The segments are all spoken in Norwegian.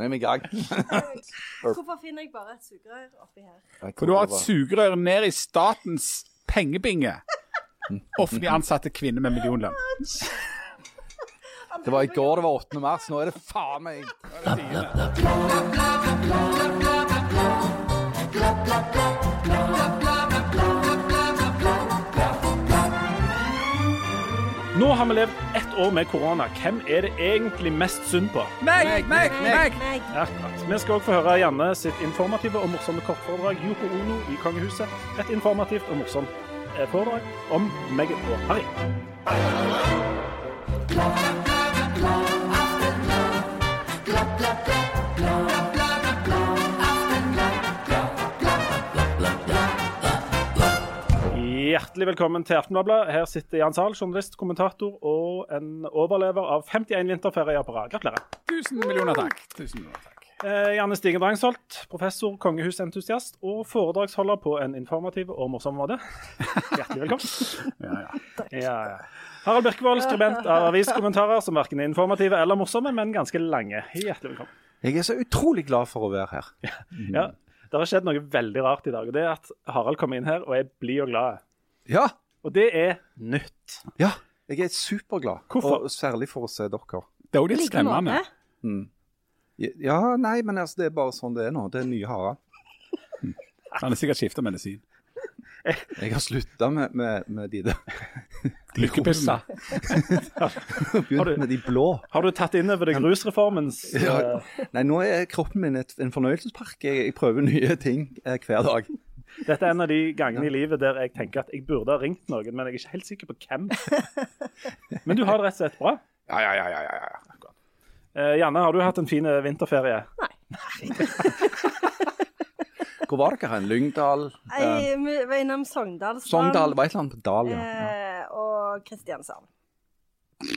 Nå er vi i gang. Hvorfor finner jeg bare et sugerør oppi her? For du har et sugerør ned i statens pengebinge. Offentlig ansatte kvinner med millionlønn. Det var i går det var 8. mars. Nå er det faen meg Nå har vi levd ett år med korona. Hvem er det egentlig mest synd på? Meg, meg, meg! Akkurat. Vi skal også få høre Janne sitt informative og morsomme kortforedrag Yoko Ono i Kongehuset. Et informativt og morsomt eh, foredrag om meg og Harry. Hjertelig velkommen til Aftenbladet. Her sitter Jan Zahl, journalist, kommentator og en overlever av 51 vinterferier på rad. Gratulerer. Tusen millioner takk. Tusen millioner takk. Eh, Janne Stigen Drangsholt, professor, kongehusentusiast og foredragsholder på en informativ og morsom måte. Hjertelig velkommen. Ja, ja. Ja, ja. Harald Birkevold, skribent av aviskommentarer som verken er informative eller morsomme, men ganske lange. Hjertelig velkommen. Jeg er så utrolig glad for å være her. Ja, Det har skjedd noe veldig rart i dag. og Det er at Harald kommer inn her og er blid og glad. Ja, Og det er nytt. ja. Jeg er superglad. Hvorfor? Og særlig for å se dere. Det er jo litt skremmende. Mm. Ja, nei, men altså, det er bare sånn det er nå. Det er nye Harald. Han har sikkert skifta medisin. Jeg har slutta med, med, med de der. Lykkepiller. Begynt med de blå. Har du tatt inn over deg rusreformens Ja. eh, Nei, nå er kroppen min et, en fornøyelsespark. Jeg, jeg prøver nye ting eh, hver dag. Dette er en av de gangene i livet der jeg tenker at jeg burde ha ringt noen, men jeg er ikke helt sikker på hvem. Men du har det rett og slett bra. Ja, ja, ja, ja, ja, ja. Eh, Janne, har du hatt en fin vinterferie? Nei. Hvor var dere hen? Lyngdal? Eh, Jeg, vi var innom Sogndal. Sogndal? Var et eller annet på Dal, ja. Eh, og Kristiansand.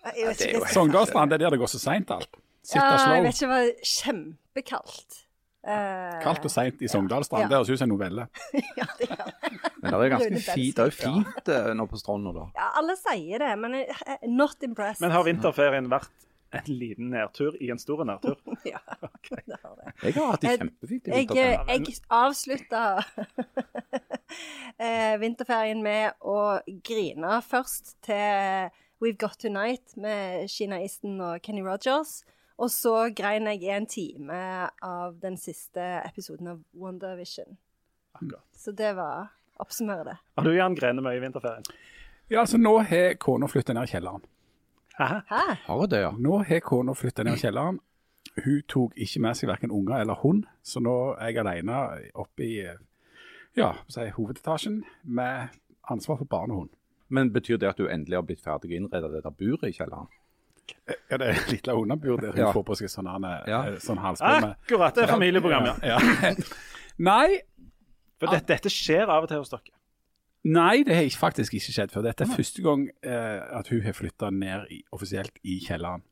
Jeg vet det er ikke jo det er der det går så seint alt. Sitte Ja, jeg vet ikke, det var kjempekaldt. Eh, Kaldt og seint i Sogndalstrand. Ja. Det høres ut som en novelle. ja, det gjør det. Men det er ganske fint, det er jo fint eh, nå på stranda, da. ja, alle sier det, men jeg er not impressed. Men har vinterferien vært en liten nedtur i en stor nedtur? ja, det har det. Jeg har hatt det kjempefint i vinterferien. jeg avslutta eh, vinterferien med å grine først til We've Got Tonight med Sheena Easton og Kenny Rogers. Og så grein jeg en time av den siste episoden av WandaVision. Akkurat. Så det var Oppsummere det. Har du Jan grenet mye i vinterferien? Ja, altså Nå har kona flytta ned i kjelleren. Hæ? Hæ? Har jeg det, ja? Nå har kona flytta ned i kjelleren. Hun tok ikke med seg verken unger eller hund, så nå er jeg alene oppe i ja, si, hovedetasjen med ansvar for barn og hund. Men betyr det at du endelig har blitt ferdig å innrede dette buret i kjelleren? Ja, det er et lite hundebur der hun Ja. får på seg sånn, her, Ja. eh, sånn halsbånd Akkurat, det er familieprogram, ja. ja. Nei, For dette, dette skjer av og til hos dere. Nei, det har faktisk ikke skjedd før. Dette er første gang eh, at hun har flytta ned i, offisielt i kjelleren.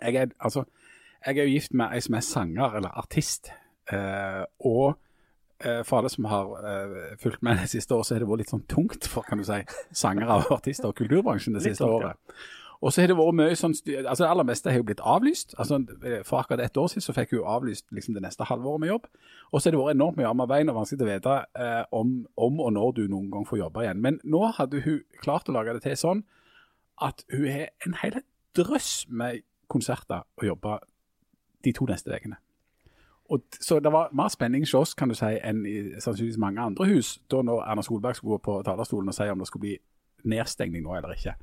Jeg er, altså, jeg er jo gift med ei som er sanger, eller artist. Eh, og eh, for alle som har eh, fulgt med det siste året, så har det vært litt sånn tungt for kan du si, sangere og artister og kulturbransjen det Litt siste tungt, ja. Og så har det vært mye sånn altså Det aller meste har jo blitt avlyst. altså For akkurat ett år siden så fikk hun avlyst liksom det neste halvåret med jobb. Og så har det vært enormt mye arm og vanskelig å vite eh, om, om og når du noen gang får jobbe igjen. Men nå hadde hun klart å lage det til sånn at hun har en hel drøss med konserter å jobbe de to neste ukene. Og Så det var mer spenning hos oss kan du si, enn i sannsynligvis mange andre hus, da når Erna Solberg skulle gå på talerstolen og si om det skulle bli nedstengning nå eller ikke.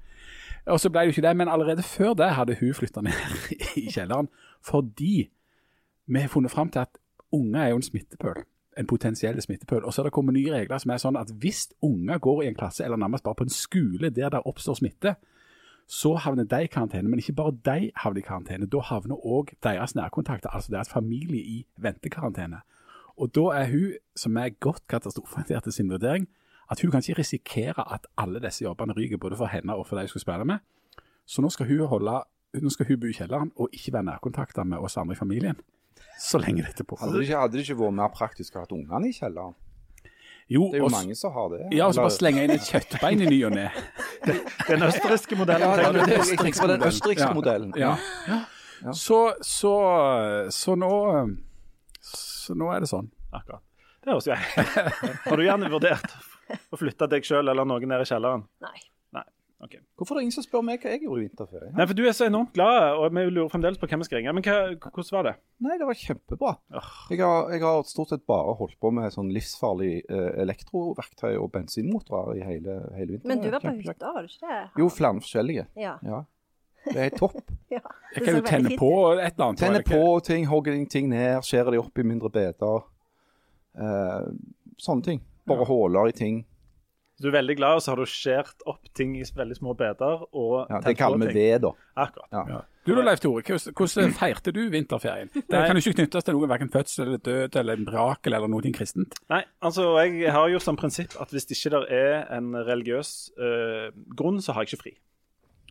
Og så ble det jo ikke det, men allerede før det hadde hun flytta ned i kjelleren fordi vi har funnet fram til at unger er jo en smittepøl. En potensiell smittepøl. Og så er det kommet nye regler som er sånn at hvis unger går i en klasse, eller nærmest bare på en skole der det oppstår smitte, så havner de i karantene. Men ikke bare de havner i karantene. Da havner òg deres nærkontakter, altså deres familie, i ventekarantene. Og da er hun, som er godt katastrofeorientert i sin vurdering, at hun kan ikke risikere at alle disse jobbene ryker, både for henne og for de hun skal spille med. Så nå skal hun holde nå skal hun bo i kjelleren og ikke være nærkontakta med oss andre i familien. Så lenge dette Hadde det ikke, hadde det ikke vært mer praktisk å ha ungene i kjelleren? Jo, Det er jo også, mange som har det. ja, og så bare slenge inn et kjøttbein i ny og ne. Den østerrikske modellen. Ja, den østerrikske Ja. modellen. Ja. Ja. Så, så, så nå Så nå er det sånn. Akkurat. Det høres jo Har du gjerne vurdert å flytte deg sjøl eller noen ned i kjelleren? Nei. Ok. Hvorfor er det ingen som spør meg hva jeg gjorde i vinterferie? Nei, for du er så enormt glad, og vi lurer fremdeles på hvem vi skal ringe. Men hva, hvordan var det? Nei, det var kjempebra. Jeg har, jeg har stort sett bare holdt på med sånn livsfarlig eh, elektroverktøy og bensinmotorer i hele, hele vinteren. Men du var på hytta, var du ikke det? Jo, flere forskjellige. Ja. Ja. Det er topp. ja. Jeg kan jo tenne fint på et eller annet. Ikke? på ting, hogge ting ned, skjære de opp i mindre biter. Eh, sånne ting. Bare huller i ting. Så du er veldig glad, og så har du skåret opp ting i veldig små biter. og Ja, det kaller vi ved, da. Akkurat. Ja. Ja. Du da, Leif Tore, hvordan, feirte du vinterferien? Det kan jo ikke knyttes til noe, hverken fødsel eller død eller brakel eller noe kristent. Nei, altså jeg har jo som prinsipp at hvis ikke det er en religiøs øh, grunn, så har jeg ikke fri.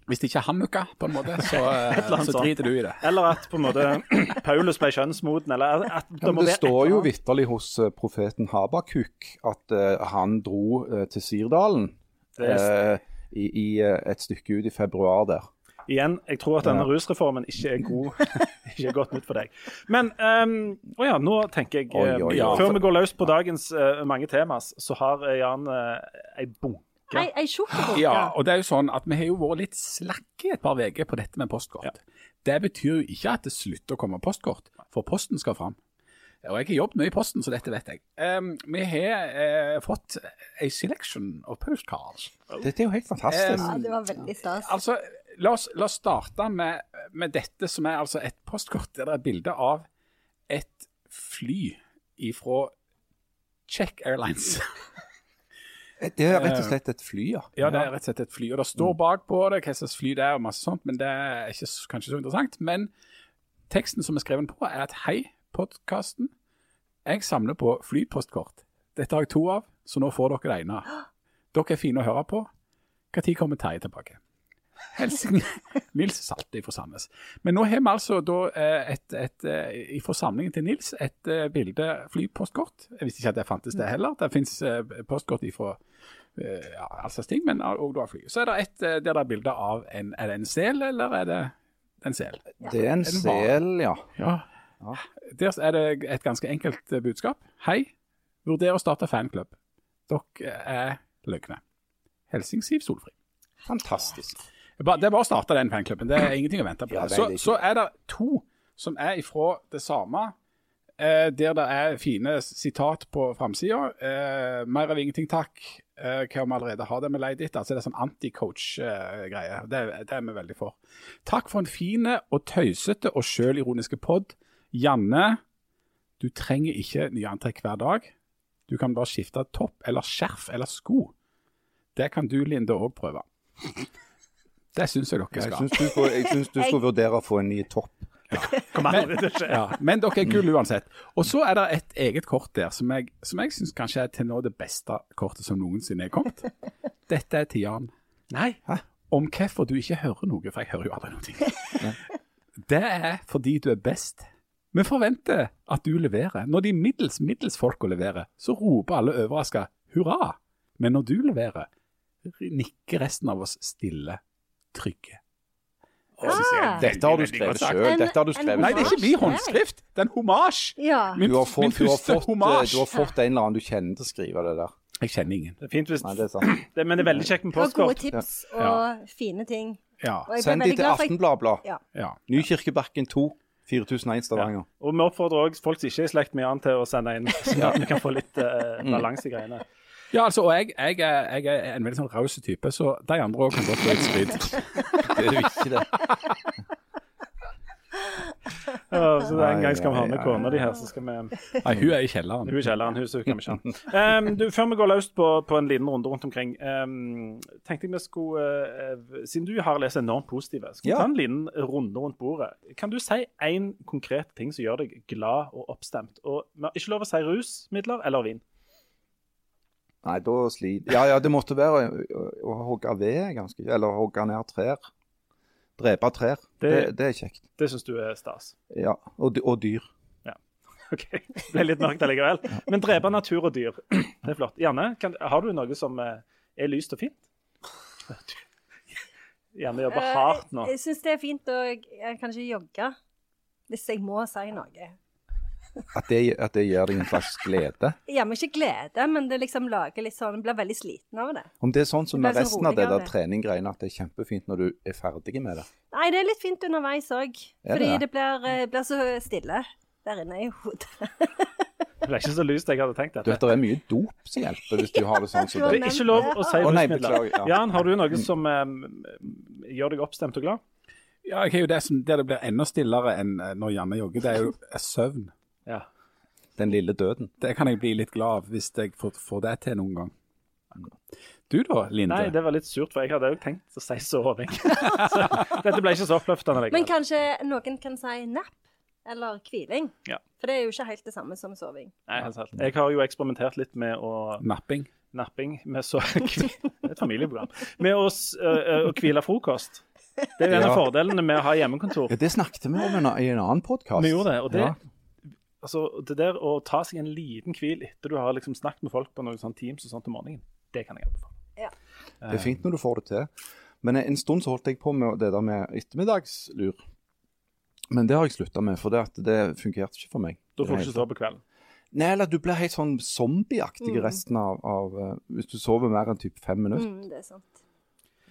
Hvis det ikke er hammuka, på en måte, så, eh, så driter du i det. Eller at på en måte Paulus ble kjønnsmoden, eller at det Ja, det står jo vitterlig hos eh, profeten Habakuk at uh, han dro uh, til Sirdalen eh, i, i et stykke ut i februar der. Igjen, jeg tror at denne Ja. rusreformen ikke er god. ikke er godt nytt for deg. Men um, å ja, nå tenker jeg Oi, oi, oi. ja, Før vi går løs på dagens mange temas, så har Jan uh, ei bunke. Ei, ei tjukkebunke. Ja, og det er jo sånn at vi har jo vært litt slakke et par uker på dette med postkort. Det betyr jo ikke at det slutter å komme postkort, for posten skal fram. Og jeg har jobbet mye i posten, så dette vet jeg. Um, vi har uh, fått a selection of postcards. Dette er jo helt fantastisk. Ja, det var veldig stas. Altså, la oss, la oss starte med, med dette som er altså et postkort der det er bilde av et fly ifra Czech Airlines. det er rett og slett et fly, ja. Ja, det er rett og slett et fly. Og det står bakpå det hva slags fly det er og masse sånt, men det er ikke, kanskje så interessant. Men teksten som er skrevet på, er at hei, podkasten. Jeg samler på flypostkort. Dette har jeg to av, så nå får dere det ene. Dere er fine å høre på. Når kommer Terje tilbake? Hilsen Nils Salte fra Sandnes. Men nå har vi altså da et, et, et, eh, fra samlingen til Nils et eh, bilde flypostkort. Jeg visste ikke at det fantes det heller. Det finnes eh, postkort ifra eh, ja, all slags ting, men òg da fly. Så er det et eh, der det er bilde av en Er det en sel, eller er det en sel? Det er en En sel, ja. Ja. Der er det et ganske enkelt eh, budskap. Hei, vurder å starte fanklubb. Dere er løgne. Helsing Siv Solfri. Fantastisk. Det er bare- det er bare å starte den fanklubben. Det er ingenting å vente på. Ja, så, så er det to som er ifra det samme, eh, der det er fine sitat på framsida. Eh, mer av ingenting, takk. Eh, hva om vi allerede har det vi leide etter? Altså, det er sånn anti-coach-greie. det, det er vi veldig for. Takk for en fin og tøysete og sjølironiske pod. Janne, du trenger ikke nye antrekk hver dag. Du kan bare skifte topp eller skjerf eller sko. Det kan du, Linde, òg prøve. Det syns jeg dere skal. syns jeg syns du skal vurdere å få en ny topp. Ja. skje. Ja, men dere er gull uansett. Og så er det et eget kort der som jeg, som jeg syns kanskje er til nå det beste kortet som noensinne er kommet. Dette er til Jan. Nei, om hvorfor du ikke hører noe, for jeg hører jo aldri noe. Det er fordi du er best. Vi forventer at du leverer. Når de middels middels folka leverer, så roper alle overraska hurra. Men når du leverer, nikker resten av oss stille, trygge. Ah. Dette har du skrevet sjøl. Dette har du en skrevet Nei, det er ikke min håndskrift. Det er en homasj. Ja. Min, Du har, min fått, du, har første fått, eh, homasj. du har fått en eller annen du kjenner til å skrive det der. Jeg kjenner ingen. Det er fint hvis Nei, det er sant. det, Men det er veldig kjekt med postkort. gode tips og Ja. fine ting. Ja. Og jeg Send de til Aftenbladet. Ja. ja. Nykirkebakken 2, 4001 Stavanger. Og vi oppfordrer òg folk som ikke er i slekt med Jan, til å sende inn, sånn at vi kan få litt uh, balanse i greiene. Ja, altså, og jeg, jeg, er, jeg er en veldig sånn raus type, så de andre òg kan godt få litt skryt. Det er jo ikke det. Ja, så en gang skal vi ha med kona di her, så skal vi Nei, hun er i kjelleren. Hun er i kjelleren, hun så kan vi ikke ha. Um, du, før vi går løs på, på en liten runde rundt omkring, um, tenkte jeg vi skulle uh, Siden du har lest enormt positive, skal vi Ja. ta en liten runde rundt bordet. Kan du si én konkret ting som gjør deg glad og oppstemt? Og vi har ikke lov å si rusmidler eller vin. Nei, da sliter Ja, ja, det måtte være å, å hogge ved, ganske Eller hogge ned trær. Drepe trær. Det, Det- det er kjekt. Det syns du er stas. Ja. Og, og dyr. OK, det ble litt mørkt allikevel. Men drepe natur og dyr, det er flott. Janne, kan, har du noe som eh, er lyst og fint? Janne jobber Eh, hardt nå. Jeg, jeg syns det er fint å jeg, kanskje jogge, hvis jeg må si noe. At det, at det gir deg en slags glede. Ja, men ikke glede, men det liksom lager litt sånn blir veldig sliten av det. Om det er sånn som med resten av det der treninggreiene, at det er kjempefint når du er ferdig med det. Nei, det er litt fint underveis òg. Er Fordi det? det blir, eh, blir så stille der inne i hodet. Det ble ikke så lyst jeg hadde tenkt Du vet, det er mye dop som hjelper hvis du har det sånn som Du Det det. er ikke lov å si rusmidler. ja. Jan, har du noe som eh, gjør deg oppstemt og glad? Ja, jeg har jo det som der det blir enda stillere enn eh, når Janne jogger, det er jo søvn. Ja. Den lille døden. Det kan jeg bli litt glad av hvis jeg får, får det til noen gang. Du da, Linde? Nei, det var litt surt, for jeg hadde jo tenkt å si soving. så dette ble ikke så oppløftende. Men kanskje noen kan si napp eller hviling? Ja. For det er jo ikke helt det samme som soving. Nei, helt sant. Jeg har jo eksperimentert litt med å Napping. napping med så, Et familieprogram. Med å, å hvile frokost. Det er jo en av Ja. fordelene med å ha hjemmekontor. Ja, det snakket vi om i en annen podkast. Vi gjorde det, og det, Ja. Altså, det der å ta seg en liten hvil etter du har liksom snakket med folk på noen sånn Teams og sånt om morgenen, det kan jeg anbefale. Det er fint når du får det til. Men en stund så holdt jeg på med det der med ettermiddagslur. Men det har jeg slutta med, for det, at det fungerte ikke for meg. Da får du ikke sove på kvelden. Nei, eller du blir helt sånn zombieaktig Mm. resten av, av eh, Hvis du sover mer enn typ fem minutter. Mm, det er sant.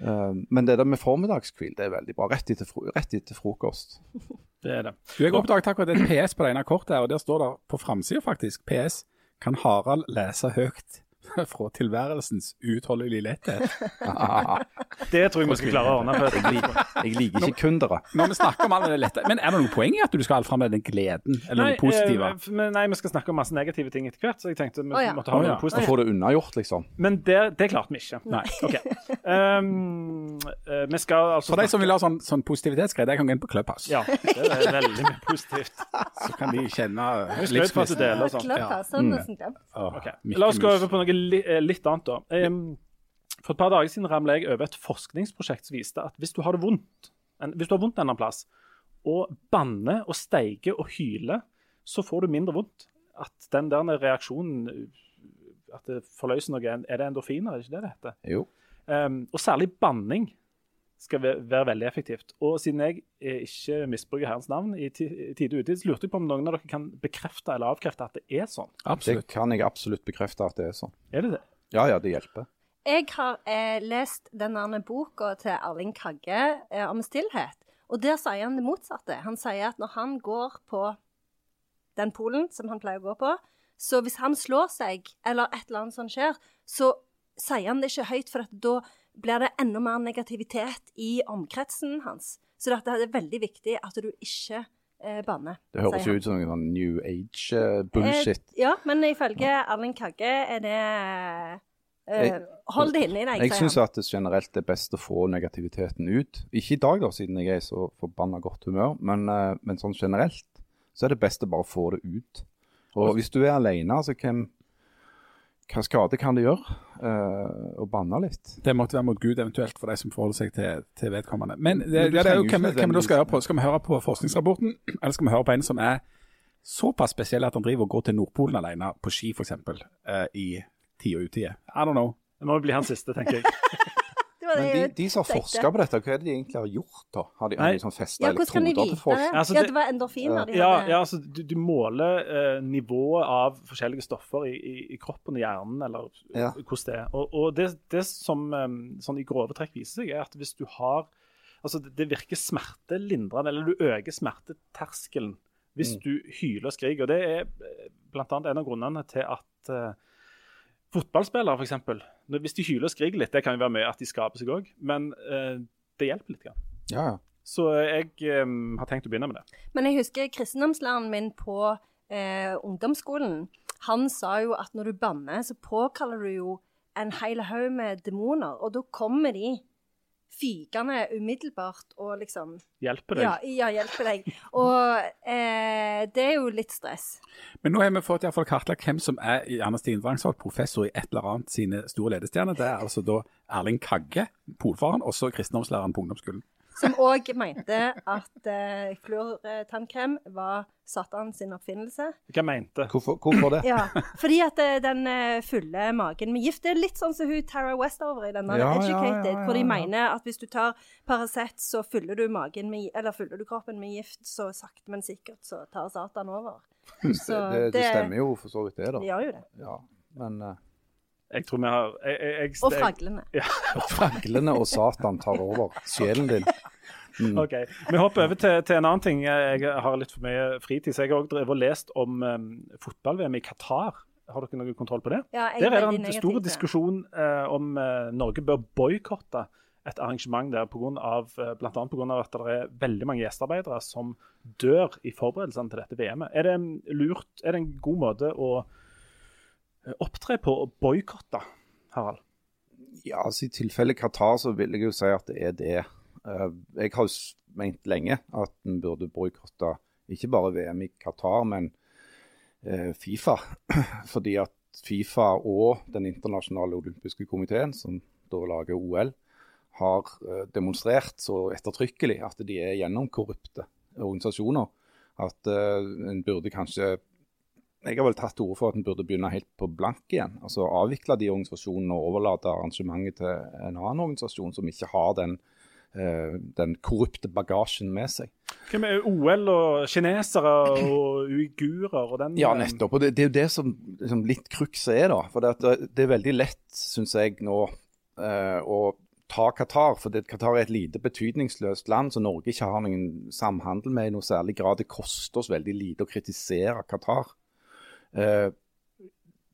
Eh, men det der med formiddagshvil, det er veldig bra. Rett etter, fro rett etter frokost. Det er det. Du, Jeg oppdaget akkurat et PS på det ene kortet, her, og der står det på framsida faktisk PS. Kan Harald lese høyt fra tilværelsens uutholdelige letthet? Det tror jeg vi skal klare å ordne. For Jeg, liker, jeg liker ikke kundere. Når vi snakker om all den lette, Men er det noe poeng i at du skal ha fram med den gleden, eller Nei, det positive? eh, nei, vi skal snakke om masse negative ting etter hvert, så jeg tenkte vi oh, ja. måtte ha oh, ja. noe positivt. få det unnagjort, liksom. Men det, det klarte vi ikke. Nei. Okay. Um, vi skal altså For de som vil ha sånn, sånn positivitetsgreie, de kan gå inn på Clubhouse. Ja, det er veldig mye positivt. Så kan de kjenne Ja, og sånn. Clubhouse, har jeg nesten glemt. Åh, Ok. Mickey La oss gå over på noe li eh, litt annet, da. Um, for et par dager siden ramla jeg over et forskningsprosjekt som viste at hvis du har det vondt, en, hvis du har vondt en annen plass, og banner og steiger og hyler, så får du mindre vondt. At den der reaksjonen At det forløser noe Er det endorfiner, er det ikke det det heter? Jo. Um, og særlig banning skal være, være veldig effektivt. Og siden jeg ikke misbruker Herrens navn i ti- tide og utid, så lurte jeg på om noen av dere kan bekrefte eller avkrefte at det er sånn. Det kan jeg absolutt bekrefte at det er sånn. Er det det? Ja ja, det hjelper. Jeg har eh, lest denne boka til Erling Kagge eh, om stillhet, og der sier han det motsatte. Han sier at når han går på den polen som han pleier å gå på, så hvis han slår seg, eller et eller annet sånt skjer, så sier han det ikke høyt, for at da blir det enda mer negativitet i omkretsen hans. Så det er veldig viktig at du ikke eh, banner. Det høres jo ut som noe sånn New Age-bullshit. Eh, ja, men ifølge Erling Kagge er det eh, Jeg- Hold det inni deg, Jeg syns at det generelt er best å få negativiteten ut. Ikke i dag, da, siden jeg er i så forbanna godt humør, men, eh, men sånn generelt så er det best å bare få det ut. Og hvis du er alene, altså hvem hva skade kan det gjøre eh, å banne litt? Det måtte være mot Gud eventuelt for de som forholder seg til, til vedkommende. Men det, Men ja, det er jo hvem, hvem vi da skal høre på. Skal vi høre på forskningsrapporten, eller skal vi høre på en som er såpass spesiell at han driver og går til Nordpolen alene på ski, f.eks., uh, i tid og utide? I don't know. Det må bli han siste, tenker jeg. Det var Men de, de som har forska på dette, hva er det de egentlig har gjort da? Har de, har de sånn festa Ja, elektroder til folk? det? Altså, ja, det- det var endorfiner de Ja, hadde. ja altså, du, du måler eh, nivået av forskjellige stoffer i, i, i kroppen og hjernen, eller Ja. hvordan det er. Og, og det, det som eh, sånn i grove trekk viser seg, er at hvis du har Altså, det, det virker smertelindrende, eller du øker smerteterskelen hvis Mm. du hyler og skriker. Og det er bl.a. blant annet en av grunnene til at eh, fotballspillere, f.eks. Hvis de hyler og skriker litt, det kan jo være mye at de skaper seg òg, men eh, det hjelper litt. Grann. Ja, ja. Så jeg um, har tenkt å begynne med det. Men jeg husker kristendomslæreren min på eh, ungdomsskolen. Han sa jo at når du banner, så påkaller du jo en hel haug med demoner, og da kommer de fygende umiddelbart og liksom Hjelper deg. Ja, ja hjelper deg. Og eh, det er jo litt stress. Men nå har vi fått i hvert fall kartlagt hvem som er Janne Stine Drangsvold, professor i et eller annet sine store ledestjerner. Det er altså da Erling Kagge, polfaren, og så kristendomslæreren på ungdomsskolen. Som òg mente at uh, fluortannkrem var Satan sin oppfinnelse. Hva mente? Hvorfor, hvorfor det? Ja, fordi at eh, den eh, fulle magen med gift. Det er litt sånn som hun Tara Westover i denne Ja, ja, Educated, ja, ja, hvor de ja. mener at hvis du tar Paracet, så fyller du magen med, eller fyller du kroppen med gift, så sakte, men sikkert så tar Satan over. Så det, det, det stemmer jo for så vidt det, da. Det gjør jo det. Ja, men uh, Jeg tror vi har jeg, jeg, jeg, Og fraglene. fraglene og Satan tar over sjelen din. Mm. Ok, Vi hopper over til, til en annen ting. Jeg har litt for mye fritid, så jeg har også lest om um, fotball-VM i Qatar. Har dere noe kontroll på det? Ja, jeg Der er det en stor diskusjon uh, om uh, Norge bør boikotte et arrangement der, på grunn av, blant annet pga. at det er veldig mange gjestearbeidere som dør i forberedelsene til dette VM-et. Er det en er det en god måte å opptre på å boikotte, Harald? Ja, altså I tilfelle Qatar så vil jeg jo si at det er det. Eh, jeg har jo ment lenge at en burde boikotte ikke bare VM i Qatar, men eh, Fifa. Fordi at Fifa og Den internasjonale olympiske komiteen, som da lager OL, har eh, demonstrert så ettertrykkelig at de er gjennomkorrupte organisasjoner. At eh, en burde kanskje jeg har vel tatt til orde for at en burde begynne helt på blank igjen. altså Avvikle de organisasjonene og overlate arrangementet til en annen organisasjon som ikke har den, eh, den korrupte bagasjen med seg. Hva med OL og kinesere og uigurer og den Ja, nettopp. Og det, det er jo det som liksom, litt krukset er, da. For det, det er veldig lett, syns jeg nå, eh, å ta Qatar. For det, Qatar er et lite betydningsløst land som Norge ikke har noen samhandel med i noe særlig grad. Det koster oss veldig lite å kritisere Qatar. Eh,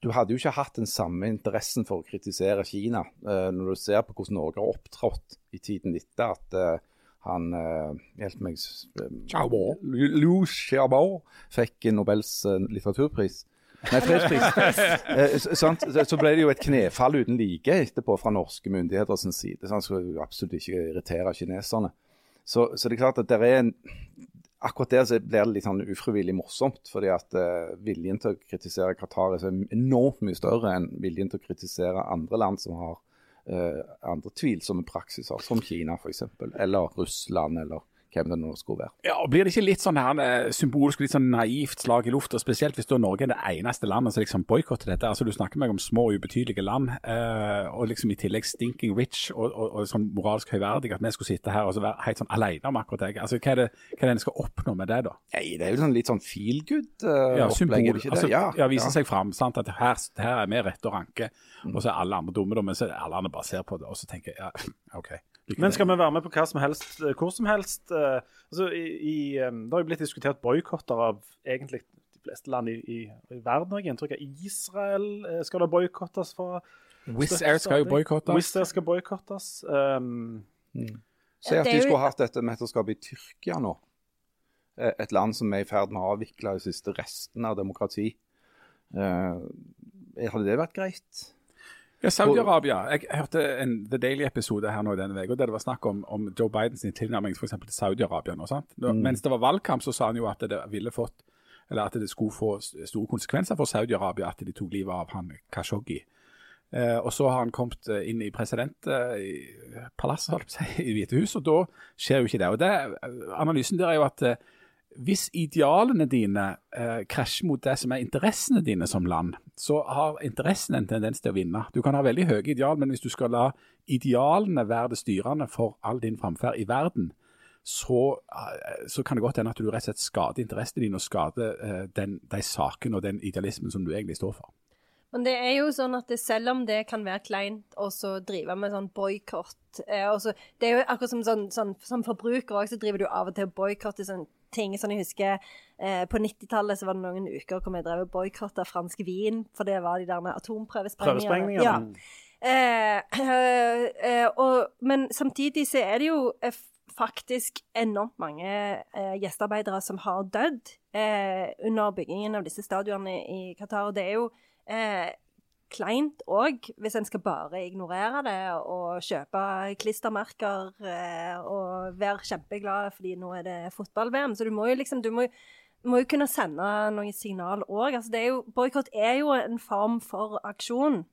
du hadde jo ikke hatt den samme interessen for å kritisere Kina eh, når du ser på hvordan Norge har opptrådt i tiden etter at eh, han eh, Hjelp meg eh. Liu Liu Xiaobo fikk Nobels litteraturpris. Nei, fredspris. Så så ble det jo et knefall uten like etterpå fra norske myndigheter sin side. Så han skulle absolutt ikke irritere kineserne. Så, så det er klart at det er en Akkurat der så blir det litt sånn ufrivillig morsomt. fordi at uh, viljen til å kritisere Qatar er så enormt mye større enn viljen til å kritisere andre land som har uh, andre tvilsomme praksiser, som Kina f.eks., eller Russland, eller hvem det nå skulle være. Ja, og Blir det ikke litt sånn her eh, symbolsk, litt sånn naivt slag i lufta, spesielt hvis da Norge er det eneste landet som liksom boikotter dette? Altså Du snakker meg om små ubetydelige land, eh, og liksom i tillegg stinking rich og, og, og sånn moralsk høyverdig, at vi skulle sitte her og så være helt sånn alene om akkurat det. Altså Hva er det hva er det en skal oppnå med det, da? Nei, det er jo sånn litt sånn feel good-opplegg, Ja, symbol. det ikke det? Altså, ja, ja, vise ja. seg fram. sant, at her, her er vi rette og ranke, og så er alle andre dumme, men så er alle andre bare ser på det og så tenker ja, OK. Men skal vi være med på hva som helst, eh, hvor som helst? eh, altså i, i, eh, Det har jo blitt diskutert boikotter av egentlig de fleste land i, i, i verden. jeg inntrykk av. Israel skal det boikottes fra. Wizz Air skal jo boikottes. Wizz Air skal boikottes. Um, Se at de skulle hatt dette mesterskapet i Tyrkia nå. Et land som er i ferd med å avvikle de siste restene av demokrati. Uh, hadde det vært greit? Ja, Saudi-Arabia. Jeg hørte en The Daily-episode her nå denne uka der det var snakk om, om Joe Bidens tilnærming for til Saudi-Arabia. Mm. Mens det var valgkamp, så sa han jo at det ville fått eller at det skulle få store konsekvenser for Saudi-Arabia at de tok livet av han Khashoggi. Eh, og så har han kommet eh, inn i presidentpalasset, å si, i Hvite hus, og da skjer jo ikke det. Og det, Analysen der er jo at eh, hvis idealene dine eh, krasjer mot det som er interessene dine som land, så har interessen en tendens til å vinne. Du kan ha veldig høye ideal, men hvis du skal la idealene være det styrende for all din framferd i verden, så, eh, så kan det godt hende at du rett og slett skader interessene dine og skader eh, den, de sakene og den idealismen som du egentlig står for. Men det er jo sånn at det, selv om det kan være kleint å drive med sånn boikott eh, Det er jo akkurat som sånn, sånn, som forbruker òg, så driver du av og til og boikotter sånne ting. Sånn jeg husker eh, På 90-tallet så var det noen uker hvor vi drev og boikotta fransk vin, for det var de der atomprøvesprengningene. Ja. Eh, eh, eh, og, men samtidig så er det jo eh, faktisk enormt mange eh, gjestearbeidere som har dødd eh, under byggingen av disse stadionene i Qatar. Og det er jo eh, kleint òg, hvis en skal bare ignorere det og kjøpe klistremerker eh, og være kjempeglad fordi nå er det fotball-VM. Så du må jo liksom du må, må jo kunne sende noen signal òg. Altså boikott er jo en form for aksjon.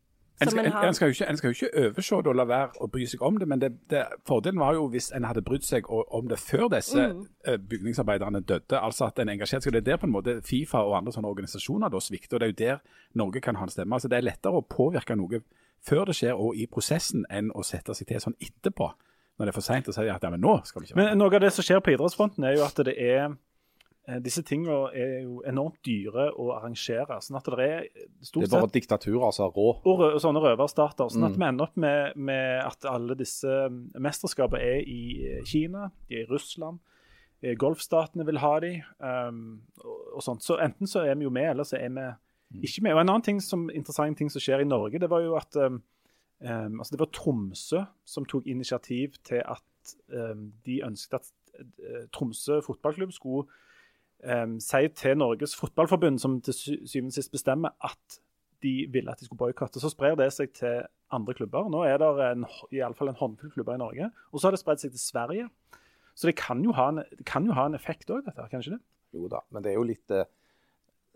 En skal, en skal jo ikke, en skal jo ikke overse det og la være å bry seg om det, men det, det, fordelen var jo hvis en hadde brydd seg om det før disse mm. bygningsarbeiderne døde. Altså at en engasjerte seg. Det er der på en måte Fifa og andre sånne organisasjoner da svikter. og Det er jo der Norge kan ha en stemme. Altså Det er lettere å påvirke noe før det skjer og i prosessen, enn å sette seg til sånn etterpå. Når det er for seint å si at ja, men nå skal du ikke være Men noe av det som skjer på idrettsfronten, er jo at det er eh, Disse tingene er jo enormt dyre å arrangere. sånn at det er stort sett... Det er bare diktaturer er rå. og rø- sånne røverstater. Sånn at Mm. vi ender opp med, med at alle disse mesterskapene er i eh, Kina, de er i Russland. eh, Golfstatene vil ha de, um, og, og sånt. Så enten så er vi jo med, eller så er vi ikke med. Og En annen ting som, interessant ting som skjer i Norge, det var jo at um, altså det var Tromsø som tok initiativ til at um, de ønsket at eh, Tromsø fotballklubb skulle um, si til Norges Fotballforbund, som til syvende og sist bestemmer, at de ville at de skulle boikotte. Så sprer det seg til andre klubber. Nå er det en, i alle fall en håndfull klubber i Norge. Og så har det spredd seg til Sverige. Så det kan jo ha en, kan jo ha en effekt òg, dette. Kanskje det? Jo da, men det er jo litt eh,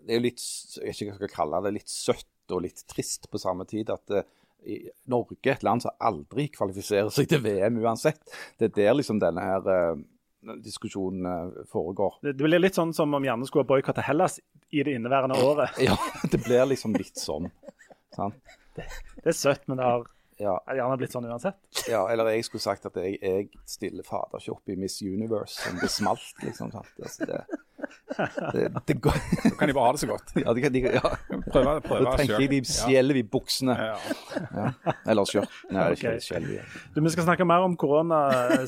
Det er jo litt Jeg vet ikke hva jeg skal kalle det. Litt søtt og litt trist på samme tid at eh, Norge, et land som aldri kvalifiserer seg til VM uansett, det er der liksom denne her eh, diskusjonen eh, foregår. Det, det blir litt sånn som om Janne skulle ha boikotta Hellas i det inneværende året. Ja, det blir liksom litt sånn. Sant? Det er søtt, men det har Ja, gjerne blitt sånn uansett. ja, eller jeg skulle sagt at jeg, jeg stiller fader ikke opp i Miss Universe som det smalt, liksom. Sant? Altså, det, det, det går Da kan de bare ha det så godt. Ja, de, de, ja. Prøve, prøve Da tenker jeg de skjelver i buksene. Ja. Ja. Eller skjørt. Nei, det er ikke Ok. skjelver. Du, Vi skal snakke mer om korona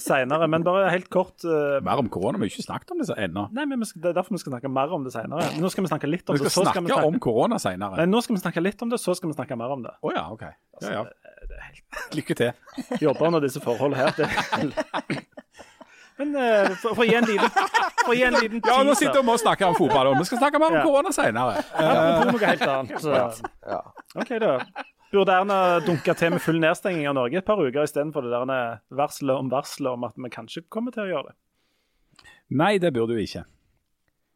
seinere, men bare helt kort uh... Mer om korona, vi har ikke snakket om det så ennå. Nei, men skal, Det er derfor vi skal snakke mer om det seinere. Nå skal vi snakke litt om Vi det. skal så snakke vi om korona senere. Nei, nå skal vi snakke litt om det, så skal vi snakke mer om det. Å ja, OK. Ja, ja. Lykke til. Jobber under disse forholdene her. Det. Men uh, for, for å gi en liten, for en liten Ja, nå sitter vi og snakker om fotball, vi skal snakke mer om Ja. korona senere. Apropos noe helt annet. Ja. OK, da. Burde Erna dunke til med full nedstenging av Norge et par uker istedenfor det der varselet om varselet om at vi kanskje kommer til å gjøre det? Nei, det burde hun ikke.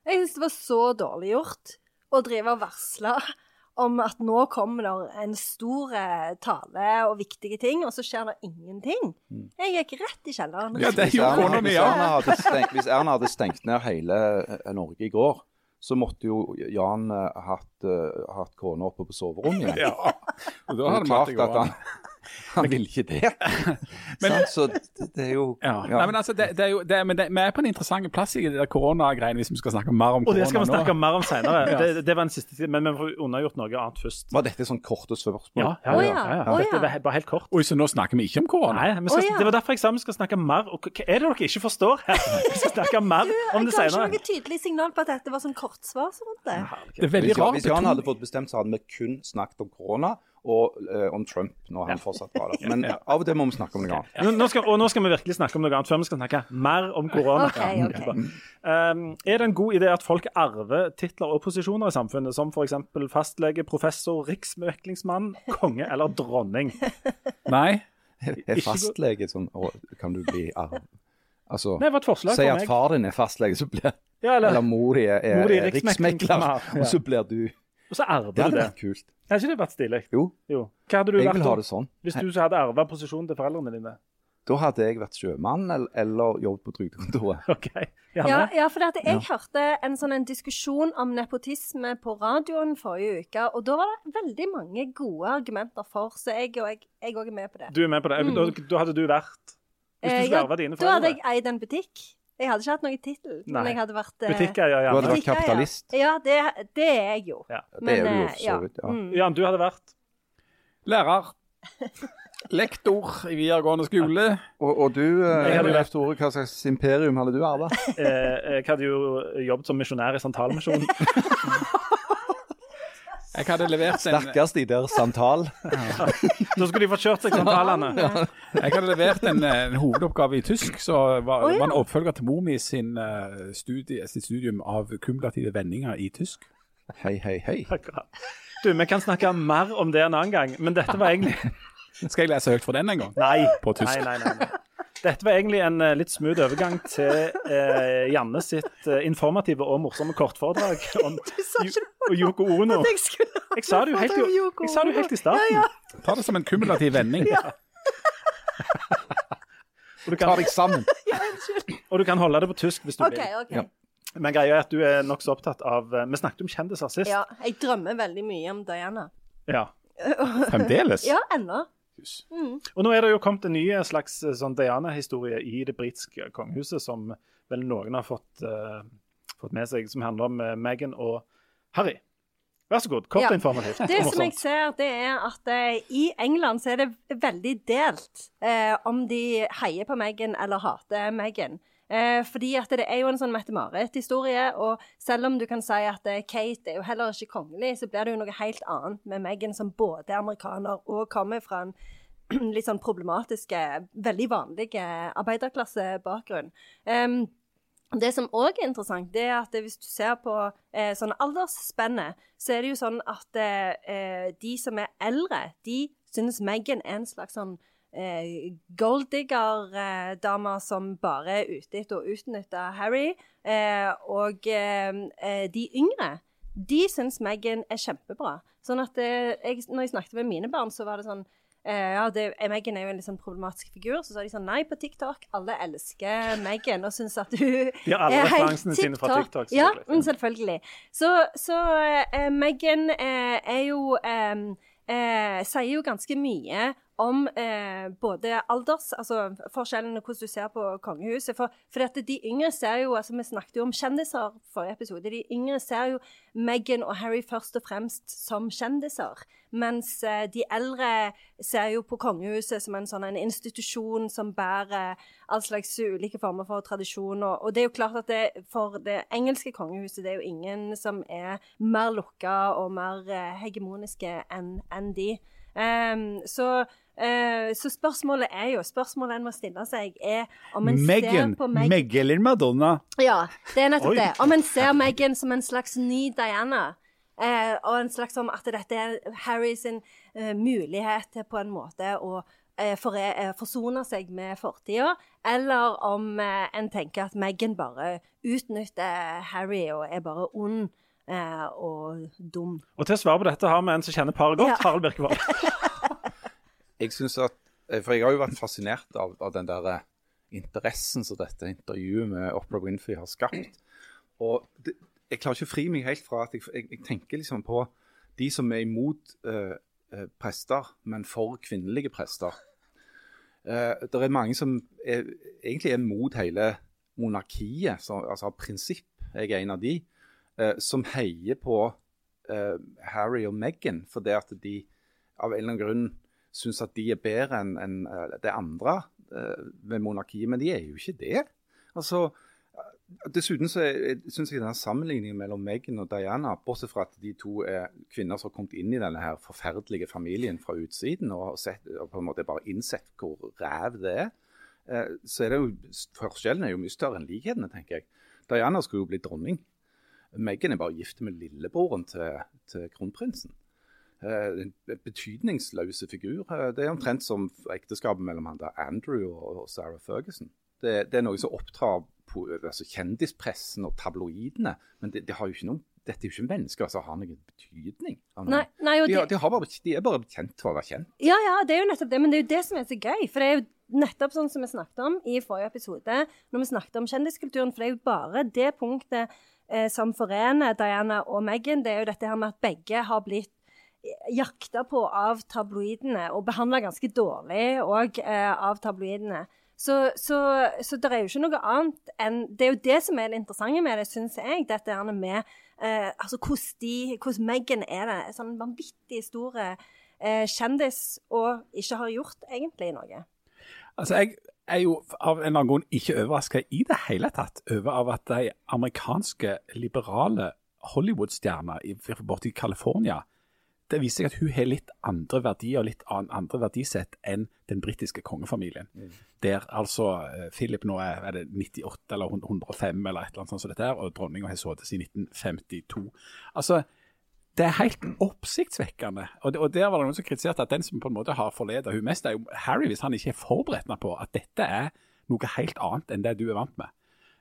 Jeg syns det var så dårlig gjort å drive og varsle om at nå kommer det en stor eh, tale og viktige ting, og så skjer det ingenting. Jeg gikk rett i kjelleren. Ja, det Hvis gjorde Erna, kona mi, hvis. Erna hadde stengt, hvis Erna hadde stengt ned hele eh, Norge i går, så måtte jo Jan eh, hatt, hatt kona oppe på soverommet igjen. Ja. Og da hadde vi hatt det klart han, vil ikke det. Men- så det, er jo Ja. Nei, men altså, det, det er jo, det, men det, vi er på en interessant plass i det der koronagreiene, hvis vi skal snakke mer om korona Og det skal vi snakke nå. mer om senere. Ja. Det, det var den siste tiden, men vi får undergjort noe annet først. Var dette sånn korte spørsmål? Ja, ja, ja. ja, ja, ja. Dette var bare helt kort. Oi, så nå snakker vi ikke om korona? Nei, vi skal, oh, ja. Det var derfor jeg sa vi skal snakke mer. Og hva er det dere ikke forstår her? Vi skal snakke mer om Jeg det ga ikke noe tydelig signal på at dette var sånn kortsvar. Sånn det. Det er veldig Hvis, rart. hvis Jan hadde fått bestemt, så hadde vi kun snakket om korona og uh, om Trump når han fortsatt var der. Men av og til må vi snakke om noe annet. Nå, nå skal, og nå skal vi virkelig snakke om noe annet før vi skal snakke mer om korona. Okay, okay. Um, er det en god idé at folk arver titler og posisjoner i samfunnet, som f.eks. fastlege, professor, riksmeklingsmann, konge eller dronning? Nei. Er fastlege sånn å, Kan du bli arv... Altså Nei, et forslag Si at far din er fastlege, så blir Ja, eller, Eller mor di er, er, er er riksmekler, ja. og så blir du og så arver Det du hadde det. vært kult. Har ikke det vært stilig? Jo, Jo. Hva hadde du jeg vært vil ha det sånn. Hvis du så hadde arva posisjonen til foreldrene dine? Da hadde jeg vært sjømann eller, eller jobbet på trygdekontoret. OK. Ja, ja, for at jeg hørte en sånn en diskusjon om nepotisme på radioen forrige uke, og da var det veldig mange gode argumenter for, så jeg jeg er med på det. Du er med på det. Da, da hadde du vært Hvis du Eh, skulle ja, dine dine Da hadde jeg eid en butikk. Jeg hadde ikke hatt noen tittel, men jeg hadde vært eh, Butikkeier, Du hadde vært butikkeier. kapitalist. Ja, det, det er jeg jo. Ja. Det er du jo eh, for så vidt. Ja. mm. Jan, du hadde vært Lærer. Lektor i videregående skole. Og, og du, eh, Jeg hadde Leif Tore, hva slags imperium hadde du arva? eh, Jeg hadde jo jobbet som misjonær i Santalmisjonen. Jeg hadde levert en, Stakkars de der Santal. Da skulle de fått kjørt seg Santalene. jeg hadde levert en, en hovedoppgave i tysk, så var, oh, ja. var en oppfølger til mor mi sin, uh, studie, sitt studium av kumulative vendinger i tysk. Hei, hei, hei. Du, vi kan snakke mer om det en annen gang, men dette var egentlig Skal jeg lese høyt for den en gang? Nei. På tysk. Nei, nei, nei, nei. Dette var egentlig en eh, litt smooth overgang til eh, Janne sitt eh, informative og morsomme kortforedrag om Du sa ikke Jo- Yoko Ono. jeg Jeg sa det jo helt, i- jeg sa det jo helt i starten. Ja, ja. Ta det som en kumulativ vending. Og, du Ta kan, deg sammen. ja og du kan holde det på tysk hvis du vil. OK. Ja. Men greia er at du er nokså opptatt av eh, Vi snakket om kjendiser sist. Ja, jeg drømmer veldig mye om Diana. Ja. Fremdeles. Ja, ennå. Jøss. Og nå er det jo kommet en ny slags eh, sånn Diana-historie i det britiske kongehuset, som vel noen har fått, uh, fått med seg, som handler om uh, Meghan og Harry. Vær så god. Kort Ja. informativt. Det som jeg ser, det er at eh, i England så er det veldig delt eh, om de heier på Meghan eller hater Meghan. Eh, fordi at det er jo en sånn Mette-Marit-historie, og selv om du kan si at eh, Kate er jo heller ikke kongelig, så blir det jo noe helt annet med Meghan, som både er amerikaner og kommer fra en litt sånn problematiske, veldig vanlige arbeiderklassebakgrunn. Um, det som òg er interessant, det er at hvis du ser på eh, sånn aldersspennet, så er det jo sånn at eh, de som er eldre, de synes Meghan er en slags sånn eh, golddigger-dame som bare er ute etter å utnytte Harry. Eh, og eh, eh, de yngre, de syns Meghan er kjempebra. Sånn at jeg, når jeg snakket med mine barn, så var det sånn ja, det, Meghan er jo en litt sånn problematisk figur. Så sa de sånn Nei, på TikTok. Alle elsker Meghan og syns at hun De har alle er referansene sine fra. TikTok. Ja, selvfølgelig. mm, selvfølgelig. Så, så eh, Meghan eh, er jo eh, Sier jo ganske mye om eh, både alders, altså forskjellene, hvordan du ser på kongehuset. For, for at de yngre ser jo, altså vi snakket jo om kjendiser forrige episode, de yngre ser jo Meghan og Harry først og fremst som kjendiser. Mens eh, de eldre ser jo på kongehuset som en sånn en institusjon som bærer all slags ulike former for tradisjon. Og, og det er jo klart at det, for det engelske kongehuset det er jo ingen som er mer lukka og mer eh, hegemoniske enn en de. Um, så, eh, så spørsmålet er jo Spørsmålet en må stille seg, er om en Meghan. ser på Meghan Meg eller Madonna? ja, det er nettopp Oi. det. Om en ser Meghan som en slags ny Diana, Uh, og en slags som at dette er Harry sin uh, mulighet til på en måte å eh, eh, forsone seg med fortida, eller om en tenker at Meghan bare utnytter Harry og er bare ond eh, og dum. Og til å svare på dette har vi en som kjenner paret godt, Ja. Harald Birkevold. Jeg synes at eh, For jeg har jo vært fascinert av, av den der eh, interessen som dette intervjuet med Oprah Winfrey har skapt. Og det, jeg klarer ikke å fri meg helt fra at jeg, jeg, jeg tenker liksom på de som er imot eh, prester, men for kvinnelige prester. Eh, det er mange som er, egentlig er mot hele monarkiet, som, altså av prinsipp. Jeg er en av de. eh, som heier på Harry og Meghan fordi at de av en eller annen grunn syns at de er bedre enn enn, eh, det andre med ved monarkiet, men de er jo ikke det. Altså, eh, Dessuten så syns jeg denne sammenligningen mellom Meghan og Diana, bortsett fra at de to er kvinner som har kommet inn i denne her forferdelige familien fra utsiden og sett, og på en måte bare innsett hvor ræv det er, eh, så er det jo, forskjellen er jo mye større enn likhetene, tenker jeg. Diana skulle jo bli dronning. Meghan er bare gift med lillebroren til, til kronprinsen. Eh, en betydningsløse figur. Eh, Det er omtrent som ekteskapet mellom han der Andrew og Sarah Ferguson. Det, det er noe som opptar på, altså kjendispressen og tabloidene, men det, det har jo ikke noen dette er jo ikke mennesker som har noen betydning. Nei, nei, de, har, de, har bare, de er bare kjent for å være kjent. Ja, ja, det er jo nettopp det. Men det er jo det som er så gøy. For det er jo nettopp sånn som vi snakket om i forrige episode, når vi snakket om kjendiskulturen. For det er jo bare det punktet eh, som forener Diana og Meghan. Det er jo dette her med at begge har blitt jakta på av tabloidene, og behandla ganske dårlig òg eh, av tabloidene. Så, så, så det er jo ikke noe annet enn Det er jo det som er det interessante med det, syns jeg. Dette her med eh, altså hvordan, Megan er det. Sånn vanvittig store eh, kjendis og ikke har gjort egentlig noe. Altså, Jeg er jo av en eller annen grunn ikke overraska i det hele tatt over av at de amerikanske liberale Hollywood-stjerner borte i California det viser seg at hun har litt andre verdier og litt andre verdisett enn den britiske kongefamilien. Der altså eh, Philip nå er, er det 98 eller 105 eller et eller annet sånt som dette her, og dronninga har sittet siden 1952. Altså, det er helt oppsiktsvekkende. Og, det, og der var det noen som kritiserte at den som på en måte har forledet hun mest, er jo Harry, hvis han ikke er forberedt på at dette er noe helt annet enn det du er vant med.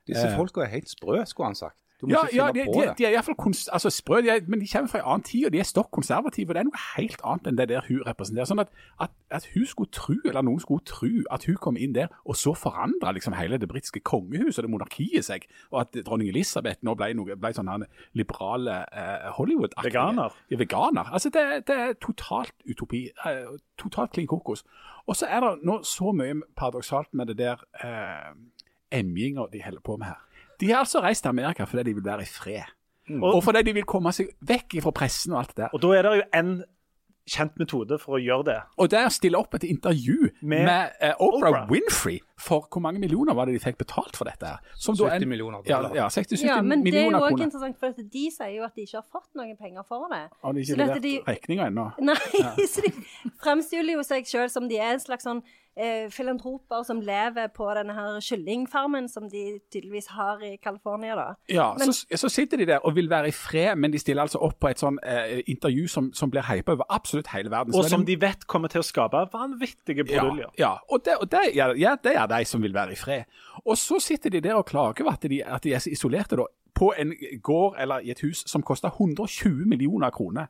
Disse Eh. folka er helt sprø, skulle han sagt. Du må Ja, ikke ja de, på de, det. de er iallfall altså, sprø, de er, men de kommer fra en annen tid, og de er stokk konservative. og Det er noe helt annet enn det der hun representerer. Sånn at, at, at hun skulle tro, eller noen skulle tro, at hun kom inn der, og så forandra liksom hele det britiske kongehuset og det monarkiet seg, og at dronning Elisabeth nå ble, noe, ble sånn liberale eh, Hollywood-aktige. Veganer. Ja, veganer. Altså, det, det er totalt utopi. Eh, totalt klin kokos. Og så er det nå så mye paradoksalt med det der eh, emjinga de holder på med her. De har altså reist til Amerika fordi de vil være i fred. Og fordi de vil komme seg vekk fra pressen og alt det der. Og da er det jo en kjent metode for å gjøre det. Og det er å stille opp et intervju med, Med uh, Oprah, Oprah. Winfrey for hvor mange millioner var det de fikk betalt for dette? her? Som da er 70 en- millioner Ja, dollar. ja 60-70 Ja, men det er jo òg interessant, for at de sier jo at de ikke har fått noen penger for det. Og de har ikke levert de- regninga ennå? Nei, så de fremstiller jo seg sjøl som de er en slags sånn eh, filantroper som lever på denne her kyllingfarmen som de tydeligvis har i California, da. Ja, Men- så, så sitter de der og vil være i fred, men de stiller altså opp på et sånn eh, intervju som, som blir hypa over absolutt hele verden. Så Og som de vet kommer til å skape vanvittige ja, bruduljer. ja, og, det, og det, ja, ja, det er de som vil være i fred. Og så sitter de der og klager over at de, at de er så isolerte da, på en gård eller i et hus som koster 120 millioner kroner.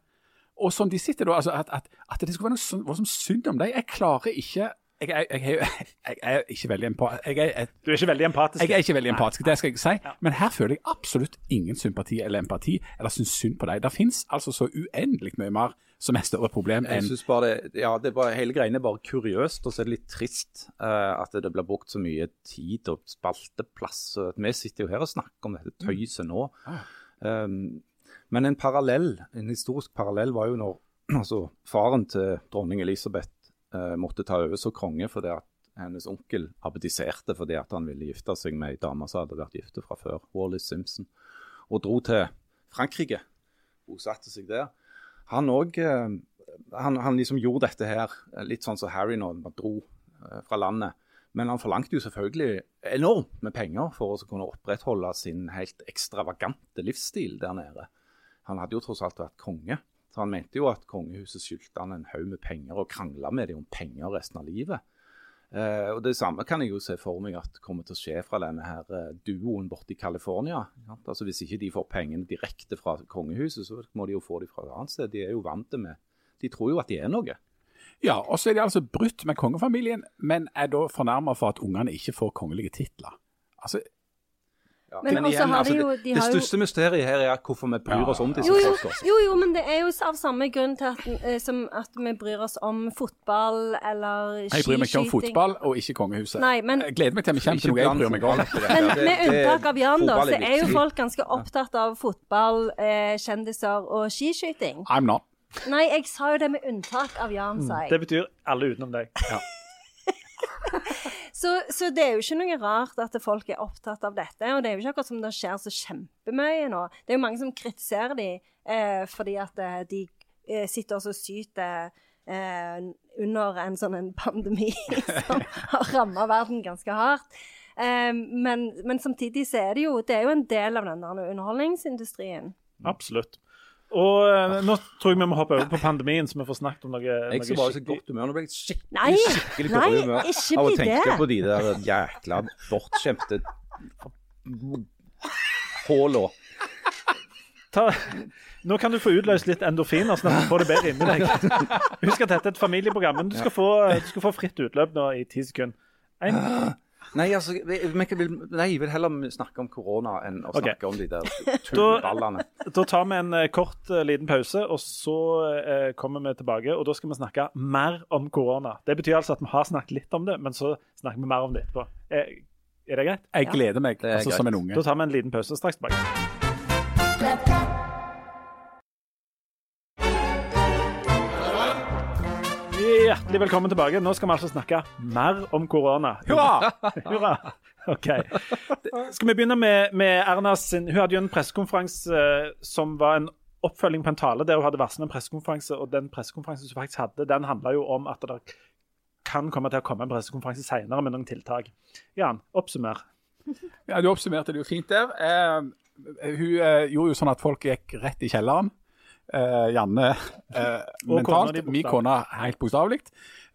Og som de sitter da, altså at, at, at det skulle være noe sånn, synd om dem. Jeg klarer ikke jeg, er- jeg, er- jeg er ikke veldig empatisk. Jeg jeg, Du er ikke veldig empatisk. jeg er ikke veldig empatisk, det skal jeg si. Men her føler jeg absolutt ingen sympati eller empati, eller syns synd på deg. Det fins altså så uendelig mye mer som er større problem Jeg enn synes bare det, ja, det er bare, Hele greiene er bare kuriøst, og så er det litt trist uh, at det blir brukt så mye tid og spalteplass. og Vi sitter jo her og snakker om dette tøyset nå. Um, men en parallell, en historisk parallell var jo når altså, faren til dronning Elisabeth måtte ta over som konge fordi at hennes onkel abdiserte fordi at han ville gifte seg med ei dame som hadde vært gifte fra før, Wallis Simpson, og dro til Frankrike. Bosatte seg der. Han òg han, han liksom gjorde dette her eh, litt sånn som Harry nå, han dro eh, fra landet. Men han forlangte jo selvfølgelig enormt med penger for å kunne opprettholde sin helt ekstravagante livsstil der nede. Han hadde jo tross alt vært konge, så han mente jo at kongehuset skyldte han en haug med penger og krangla med dem om penger resten av livet. Eh, og Det samme kan jeg jo se for meg at kommer til å skje fra denne her eh, duoen borte i California. Ja. Altså Hvis ikke de får pengene direkte fra kongehuset, så må de jo få dem fra et annet sted. De er jo vant med De tror jo at de er noe. Ja, og så er de altså brutt med kongefamilien, men er da fornærma for at ungene ikke får kongelige titler. Altså, Ja, Men også har de jo- de det jo- største mysteriet her er hvorfor vi bryr oss om disse Jo, jo, jo, jo, men det er jo av samme grunn til at, eh, som at vi bryr oss om fotball eller skiskyting. jeg bryr meg ikke om fotball og ikke kongehuset. Nei, men- jeg gleder meg til vi kommer til noe jeg bryr meg om. Men med unntak av Jan, da, så er jo folk ganske opptatt av fotball, eh, kjendiser og skiskyting. I'm not. Nei, jeg sa jo det med unntak av Jan, sa jeg. Det betyr alle utenom deg. Så, så det er jo ikke noe rart at folk er opptatt av dette. Og det er jo ikke akkurat som det skjer så kjempemye nå. Det er jo mange som kritiserer dem eh, fordi at eh, de eh, sitter og syter eh, under en sånn en pandemi som har ramma verden ganske hardt. Eh, men, men samtidig så er det jo Det er jo en del av den der underholdningsindustrien. Absolutt. Og eh, nå tror jeg vi må hoppe over på pandemien, så vi får snakket om noe, Jeg noe skal bare så godt humør. Nå ble jeg skikkelig, Nei, skikkelig nei, dårlig humør ikke av å tenke det. på de der jækla bortskjemte håla. Nå kan du få utløst litt endorfiner, sånn at du får det bedre inni deg. Husk at dette er et familieprogram, men du skal få, du skal få fritt utløp nå i ti sekunder. En, Nei, altså, vi, vi vil, nei, jeg vil heller snakke om korona enn å snakke snakke om de der tullballene. da tar vi en eh, kort eh, liten pause, og så eh, kommer vi tilbake. Og da skal vi snakke mer om korona. Det betyr altså at vi har snakket litt om det, men så snakker vi mer om det etterpå. Er, er det greit? Jeg gleder meg altså, greit. som en unge. Da tar vi en liten pause straks tilbake. Hjertelig velkommen tilbake. Nå skal vi altså snakke mer om korona. Hurra! Hurra! OK. Skal vi begynne med, med Erna sin Hun hadde jo en pressekonferanse eh, som var en oppfølging på en tale der hun hadde varslet en pressekonferanse, og den pressekonferansen hun faktisk hadde, den handla jo om at det kan komme til å komme en pressekonferanse senere med noen tiltak. Jan, oppsummer. Ja, Du oppsummerte det jo fint der. Eh, hun eh, gjorde jo sånn at folk gikk rett i kjelleren. Eh, Janne uh, mentalt, min kone helt bokstavelig.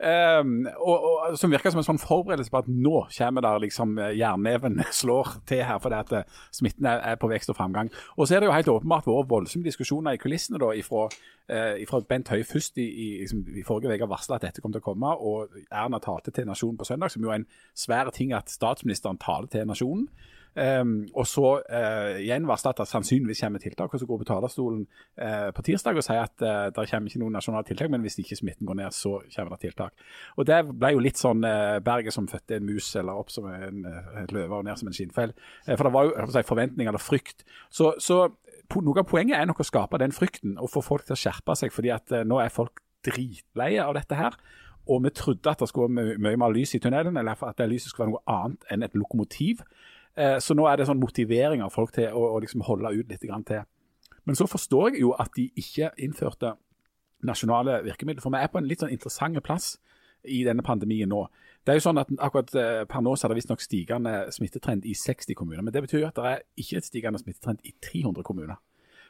Um, og, og, som virker som en sånn forberedelse på at nå kommer der liksom eh, jernneven slår til her, fordi at eh, smitten er, er på vekst og framgang. Og så er det jo helt åpenbart vært voldsomme diskusjoner i kulissene da, ifra, eh, ifra Bent Høie først i, i, liksom, i forrige uke varsla at dette kom til å komme, og Erna talte til nasjonen på søndag, som jo er en svær ting at statsministeren taler til nasjonen. Um, og så uh, igjen varsla at det sannsynligvis kommer tiltak, og så går på talerstolen uh, på tirsdag og sier at uh, det kommer ikke noen nasjonale tiltak, men hvis ikke smitten går ned, så kommer det tiltak. Og Det ble jo litt sånn uh, berget som fødte en mus, eller opp som en, uh, løve og ned som en skinnfell. For det var jo si, forventninger eller frykt. Så, så noe av poenget er nok å skape den frykten og få folk til å skjerpe seg, fordi at nå er folk dritleie av dette her. Og vi trodde at det skulle være mye mer lys i tunnelen, eller at det lyset skulle være noe annet enn et lokomotiv. Eh, Så nå er det sånn motivering av folk til å, å liksom holde ut litt til. Men så forstår jeg jo at de ikke innførte nasjonale virkemidler. For vi er på en litt sånn interessant plass i denne pandemien nå. Det er jo sånn at akkurat eh, Per nå så er det visstnok stigende smittetrend i 60 kommuner. Men det betyr jo at det er ikke et stigende smittetrend i 300 kommuner.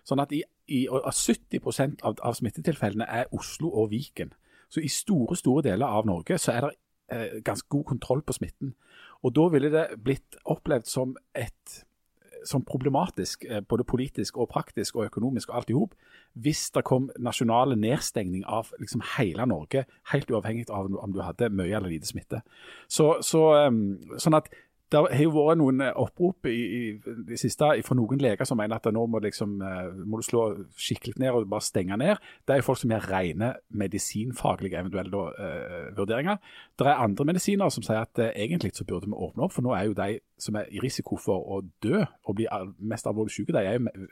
Sånn at i, i, og 70 av, av smittetilfellene er Oslo og Viken. Så i store store deler av Norge så er det eh, ganske god kontroll på smitten. Og da ville det blitt opplevd som et som problematisk, eh, både politisk og praktisk og økonomisk og alt i hop, hvis det kom nasjonale nedstengning av liksom hele Norge, helt uavhengig av om du hadde mye eller lite smitte. Så, så, um, sånn at det har jo vært noen eh, opprop i, i det siste fra noen leger som mener at nå må, liksom, eh, må du slå skikkelig ned og bare stenge ned. Det er jo folk som gjør rene medisinfaglige eventuelle da, uh, vurderinger. Det er andre medisiner som sier at uh, egentlig så burde vi åpne opp, for nå er jo de som er i risiko for å dø og bli mest alvorlig syke, de er jo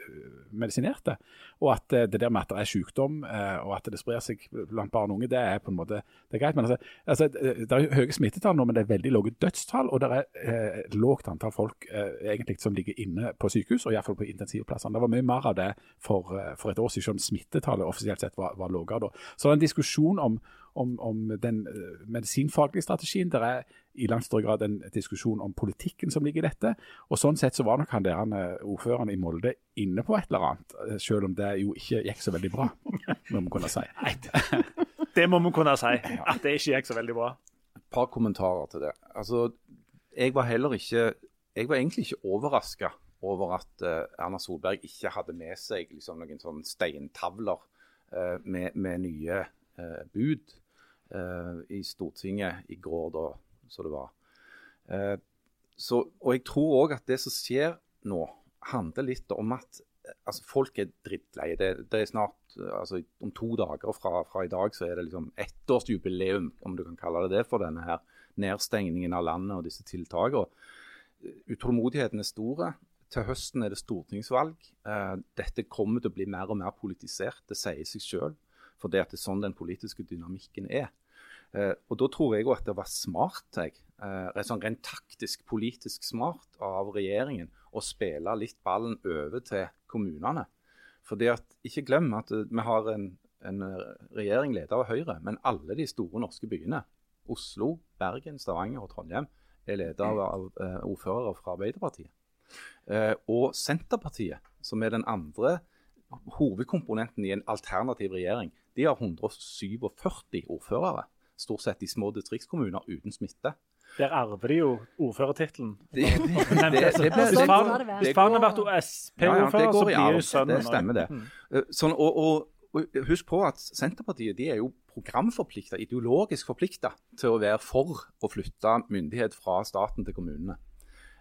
medisinerte. Og at uh, det der med at det er sykdom og at det sprer seg blant barn og unge, det er på en måte det er greit. Men altså, altså, det er høye smittetall nå, men det er veldig lave dødstall. Og det er et lågt antall folk eh, egentlig som ligger inne på sykehus, og iallfall på intensivplassene. Det var mye mer av det for, eh, for et år siden, selv om smittetallet offisielt sett var, var lavere da. Så det er en diskusjon om, om, om den eh, medisinfaglige strategien. Det er i langt større grad en diskusjon om politikken som ligger i dette. Og sånn sett så var nok han der han, eh, ordføreren i Molde inne på et eller annet, eh, selv om det jo ikke gikk så veldig bra, må vi kunne si. Det må vi kunne si. At det ikke gikk så veldig bra. Et par kommentarer til det. Altså, jeg var heller ikke Jeg var egentlig ikke overraska over at eh, Erna Solberg ikke hadde med seg liksom, noen sånne steintavler eh, med, med nye eh, bud i Stortinget i går, da, så det var. Så, og jeg tror òg at det som skjer nå, handler litt om at altså, folk er drittleie. Det, det er snart altså, Om to dager fra, fra i dag så er det liksom ettårsjubileum, om du kan kalle det det, for denne her nedstengningen av landet og disse tiltakene. Utålmodigheten er store. Til høsten er det stortingsvalg. Eh, dette kommer til å bli mer og mer politisert, det sier seg selv. For det, er sånn den politiske dynamikken er. Eh, og Da tror jeg også at det var smart, jeg, eh, sånn rent taktisk, politisk smart av regjeringen å spille litt ballen over til kommunene. For det at, Ikke glem at vi har en, en regjering ledet av Høyre, men alle de store norske byene, Oslo, Bergen, Stavanger og Trondheim, er ledet av, av eh, ordførere fra Arbeiderpartiet. Eh, og Senterpartiet, som er den andre hovedkomponenten i en alternativ regjering, de har 147 ordførere. Stort sett i små distriktskommuner uten smitte. Der arver de jo ordførertittelen. Hvis faren- har vært SP-ordfører, Ja, ja, så blir jo sønnen Det stemmer det. Mm. Eh, Sånn, og, og husk på at Senterpartiet de er jo programforplikta, ideologisk forplikta til å være for å flytte myndighet fra staten til kommunene.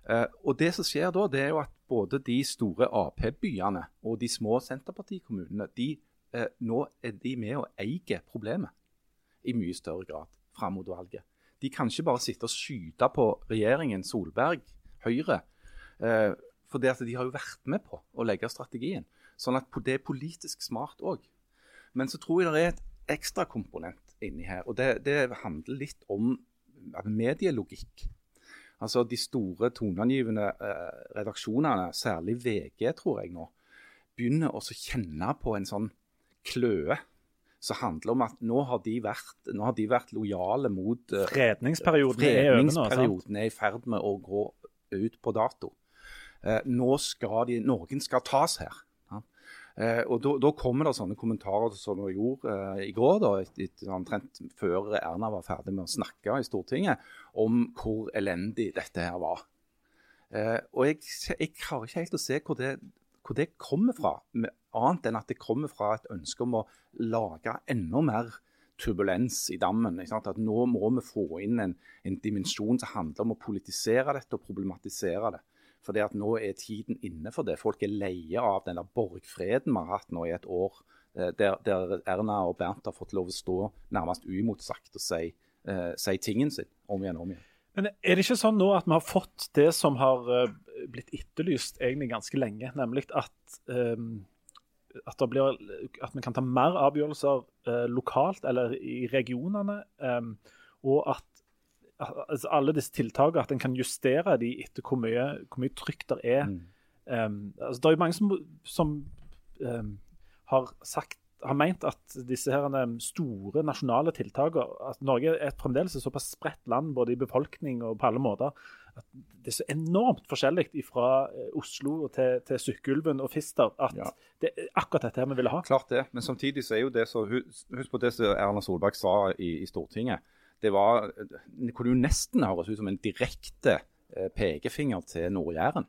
Eh, og Det som skjer da, det er jo at både de store Ap-byene og de små Senterpartikommunene, de, eh, nå er de med og eier problemet i mye større grad fram mot valget. De kan ikke bare sitte og skyte på regjeringen Solberg, Høyre, eh, for det at de har jo vært med på å legge strategien. Sånn at det er politisk smart òg. Men så tror jeg det er et ekstra komponent inni her. Og det, det handler litt om medielogikk. Altså De store toneangivende eh, redaksjonene, særlig VG, tror jeg nå, begynner å kjenne på en sånn kløe som handler om at nå har de vært, har de vært lojale mot eh, Fredningsperioden er? Fredningsperioden er i ferd med å gå ut på dato. Eh, nå skal de, Noen skal tas her. Eh, og da, kommer det sånne kommentarer som hun gjorde eh, i går, da, et, et, omtrent før Erna var ferdig med å snakke i Stortinget, om hvor elendig dette her var. Eh, og jeg, jeg, klarer ikke helt å se hvor det, hvor det kommer fra, annet enn at det kommer fra et ønske om å lage enda mer turbulens i dammen. At nå må vi få inn en, en dimensjon som handler om å politisere dette og problematisere det. For det at nå er tiden inne for det. Folk er leie av den der borgfreden vi har hatt nå i et år. eh, Der, der Erna og Bernt har fått lov å stå nærmest uimotsagt og si, uh, si tingen sin om igjen og om igjen. Men er det ikke sånn nå at vi har fått det som har eh, blitt etterlyst egentlig ganske lenge, nemlig at, um at, blir, at vi kan ta mer avgjørelser eh, lokalt eller i regionene, eh, og at altså alle disse tiltakene, at en kan justere de etter hvor mye, hvor mye trykk det er. Mm. Um, altså, det er jo mange som, som um, har sagt har ment at disse her um, store nasjonale tiltakene at Norge er et fremdeles et såpass spredt land både i befolkning og på alle måter at det er så enormt forskjellig fra uh, Oslo til, til Sykkylven og Fister at Ja. det er akkurat dette her vi ville ha. Klart det, men samtidig så er jo det så Husk på det som Erna Solberg sa i, i Stortinget. Det, var, kunne jo nesten høres ut som en direkte eh, pekefinger til Nord-Jæren.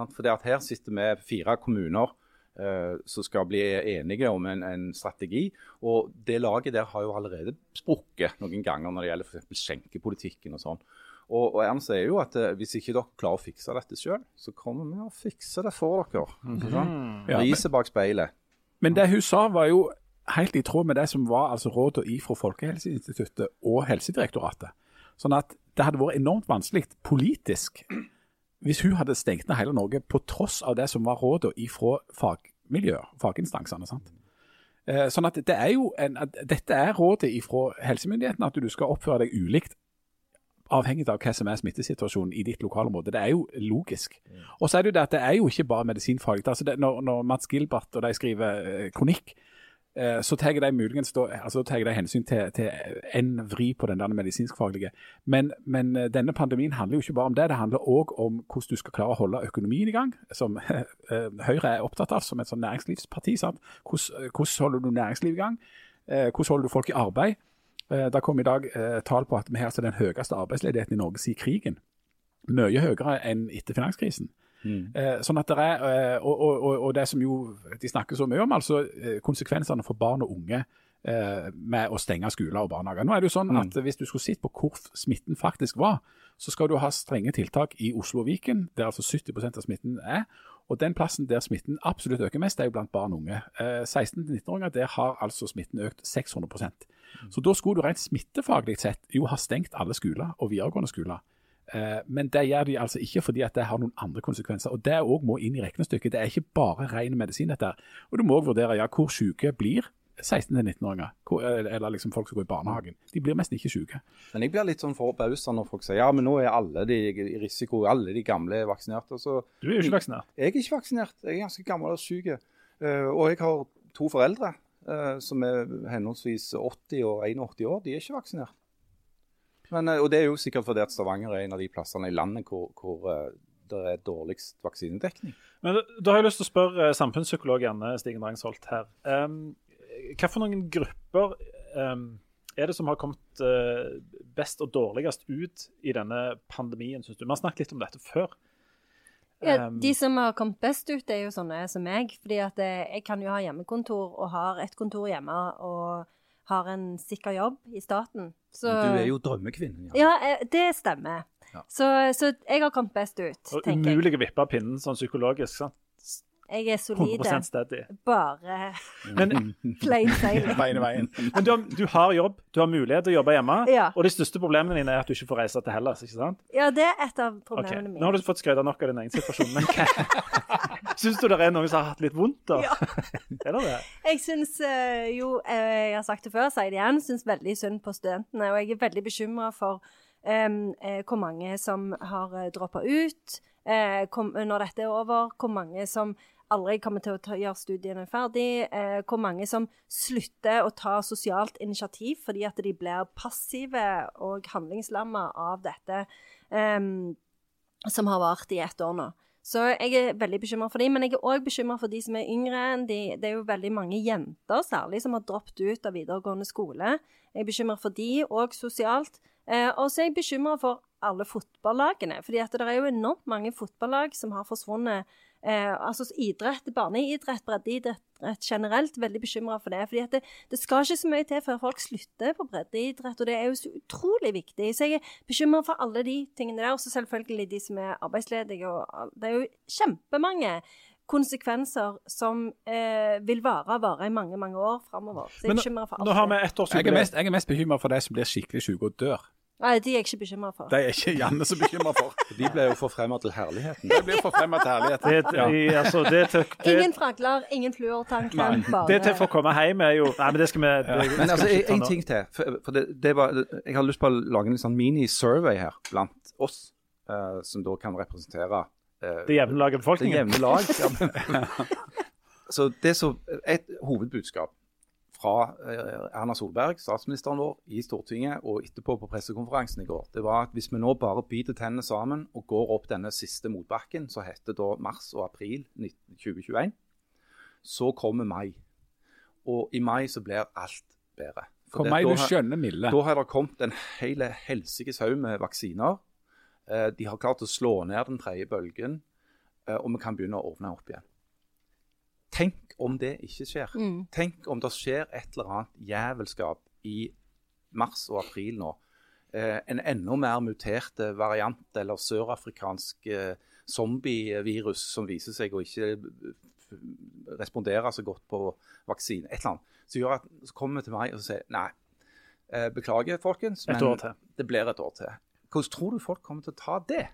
For det at her sitter vi fire kommuner eh, som skal bli enige om en, en strategi. Og det laget der har jo allerede sprukket noen ganger når det gjelder f.eks. skjenkepolitikken og sånn. Og, og Ernst sier jo at eh, hvis ikke dere klarer å fikse dette sjøl, så kommer vi og fikser det for dere. Sant? Ja, Riset bak speilet. Men det hun sa var jo helt i tråd med det som var altså rådene ifra Folkehelseinstituttet og Helsedirektoratet. Sånn at det hadde vært enormt vanskelig politisk hvis hun hadde stengt ned hele Norge på tross av det som var rådene ifra fagmiljøer, faginstansene. sant? Eh, Sånn at det er jo en, at Dette er rådet ifra helsemyndighetene, at du skal oppføre deg ulikt avhengig av hva som er smittesituasjonen i ditt lokalområde. Det er jo logisk. Og så er det jo det at det er jo ikke bare medisinfaglig. Altså det, når, når Mats Gilbert og de skriver eh, kronikk, så tar de muligens da, altså de hensyn til, til en vri på den der medisinskfaglige. Men, men eh, denne pandemien handler jo ikke bare om det. Det handler òg om hvordan du skal klare å holde økonomien i gang, som eh, Høyre er opptatt av som et sånn næringslivsparti. sant? Hvordan, hvordan holder du næringsliv i gang? Eh, hvordan holder du folk i arbeid? Eh, Det kom i dag eh, tall på at vi har altså den høyeste arbeidsledigheten i Norge siden krigen. Mye høyere enn etter finanskrisen. Eh, sånn at det er, eh, og, og, og, det som jo de snakker så mye om, altså eh, konsekvensene for barn og unge med å stenge skoler og barnehager. Nå er det jo sånn at Hvis du skulle sett på hvor smitten faktisk var, så skal du ha strenge tiltak i Oslo og Viken, der altså 70% av smitten er. Og den plassen der smitten absolutt øker mest, er jo blant barn og unge. Eh, 16-19-åringer, der har altså smitten økt 600% Så da skulle du rent smittefaglig sett jo ha stengt alle skoler og videregående skoler. Eh, Men det gjør de altså ikke fordi at det har noen andre konsekvenser. og Det òg må inn i regnestykket. Det er ikke bare ren medisin, dette. Og Du må òg vurdere ja, hvor syke blir 16-19-åringer, eller eller liksom folk som går i barnehagen. De blir nesten ikke syke. Men jeg blir litt sånn forbausa når folk sier ja, men nå er alle de i risiko, alle de gamle er vaksinert. Så, Du er jo ikke vaksinert. jeg er ikke vaksinert, jeg er ganske gammel og syk. Eh, og jeg har to foreldre eh, som er henholdsvis 80 og 81 år. De er ikke vaksinert. Men, eh, og det er jo sikkert fordi at Stavanger er en av de plassene i landet hvor, hvor eh, det er dårligst vaksinedekning. Men da- har jeg lyst til å spørre eh, samfunnspsykolog Janne Stigen Drangsholt her. Um, hva for noen grupper um, er det som har kommet uh, best og dårligst ut i denne pandemien, syns du? Vi har snakket litt om dette før. Ja, de som har kommet best ut, er jo sånne som meg. fordi at jeg kan jo ha hjemmekontor, og har et kontor hjemme, og har en sikker jobb i staten. Så Du er jo drømmekvinnen. Ja, ja det stemmer. Ja. Så, så jeg har kommet best ut, og tenker jeg. umulig å vippe pinnen sånn psykologisk. sant? Jeg er solide. 100 steady. Bare Men, plain sailing. Veien men du, har, du har jobb, du har mulighet til å jobbe hjemme, Ja. og de største problemene dine er at du ikke får reise til Hellas. ikke sant? Ja, det er et av Ok, problemene Nå mine. har du fått skryte nok av din egen situasjon, men hva Syns du det er noen som har hatt litt vondt, da? Ja. er det det? Jeg syns eh, jo, eh, jeg har sagt det før, sier det igjen, syns veldig synd på studentene. Og jeg er veldig bekymra for eh, hvor mange som har droppa ut eh, kom, når dette er over. Hvor mange som aldri kommer til å ta, gjøre studiene ferdig. Eh, hvor mange som slutter å ta sosialt initiativ fordi at de blir passive og handlingslamma av dette eh, som har vart i ett år nå. Så jeg er veldig bekymra for de, men jeg er òg bekymra for de som er yngre. de. Det er jo veldig mange jenter særlig som har droppet ut av videregående skole. Jeg er bekymra for de, òg sosialt. Eh, og så er jeg bekymra for alle fotballagene. fordi at det er jo enormt mange fotballag som har forsvunnet. Eh, altså idrett, barneidrett, breddeidrett generelt. Veldig bekymra for det. fordi at det, det, skal ikke så mye til før folk slutter på breddeidrett, og det er jo så utrolig viktig. Så jeg er bekymra for alle de tingene der. Og så selvfølgelig de som er arbeidsledige. og Det er jo kjempemange konsekvenser som eh, vil vare vare i mange mange år framover. Så jeg er bekymra for alt Nå har vi det. ett års Jeg er mest, jeg er mest bekymra for de som blir skikkelig syke og dør. Nei, de er jeg ikke bekymra for. Det er ikke Janne så bekymra for. De ble jo forfremma til herligheten. De ble forfremma til herligheten. Det, Ja. i, altså, det, tøk, det, Ingen fragler, ingen fluortank. det til for å komme hjem er jo Nei, men det skal vi det, ja. Men altså, en ting til. For, for det, det var, jeg har lyst på å lage en sånn mini-survey her blant oss, uh, som da kan representere uh, Det jevne laget av det jevne lag. Ja. så det som, Et hovedbudskap fra eh, Erna Solberg, statsministeren vår, i Stortinget og etterpå på pressekonferansen i går, det var at hvis vi nå bare biter tennene sammen og går opp denne siste motbakken, som heter da mars og april 2021, så kommer mai. Og i mai så blir alt bedre. For meg, du skjønner milde. da har det kommet en hel helsikes haug med vaksiner. Eh, de har klart å slå ned den tredje bølgen, eh, og vi kan begynne å åpne opp igjen. Om det ikke skjer. Mm. Tenk om det skjer et eller annet jævelskap i mars og april nå. Eh, en enda mer muterte variant eller sørafrikansk eh, zombievirus som viser seg å ikke eh, respondere så godt på vaksine. Et eller annet. Så gjør at så kommer vi til meg og sier nei, eh, beklager folkens, men det blir et år til. Hvordan tror du folk kommer til å ta det,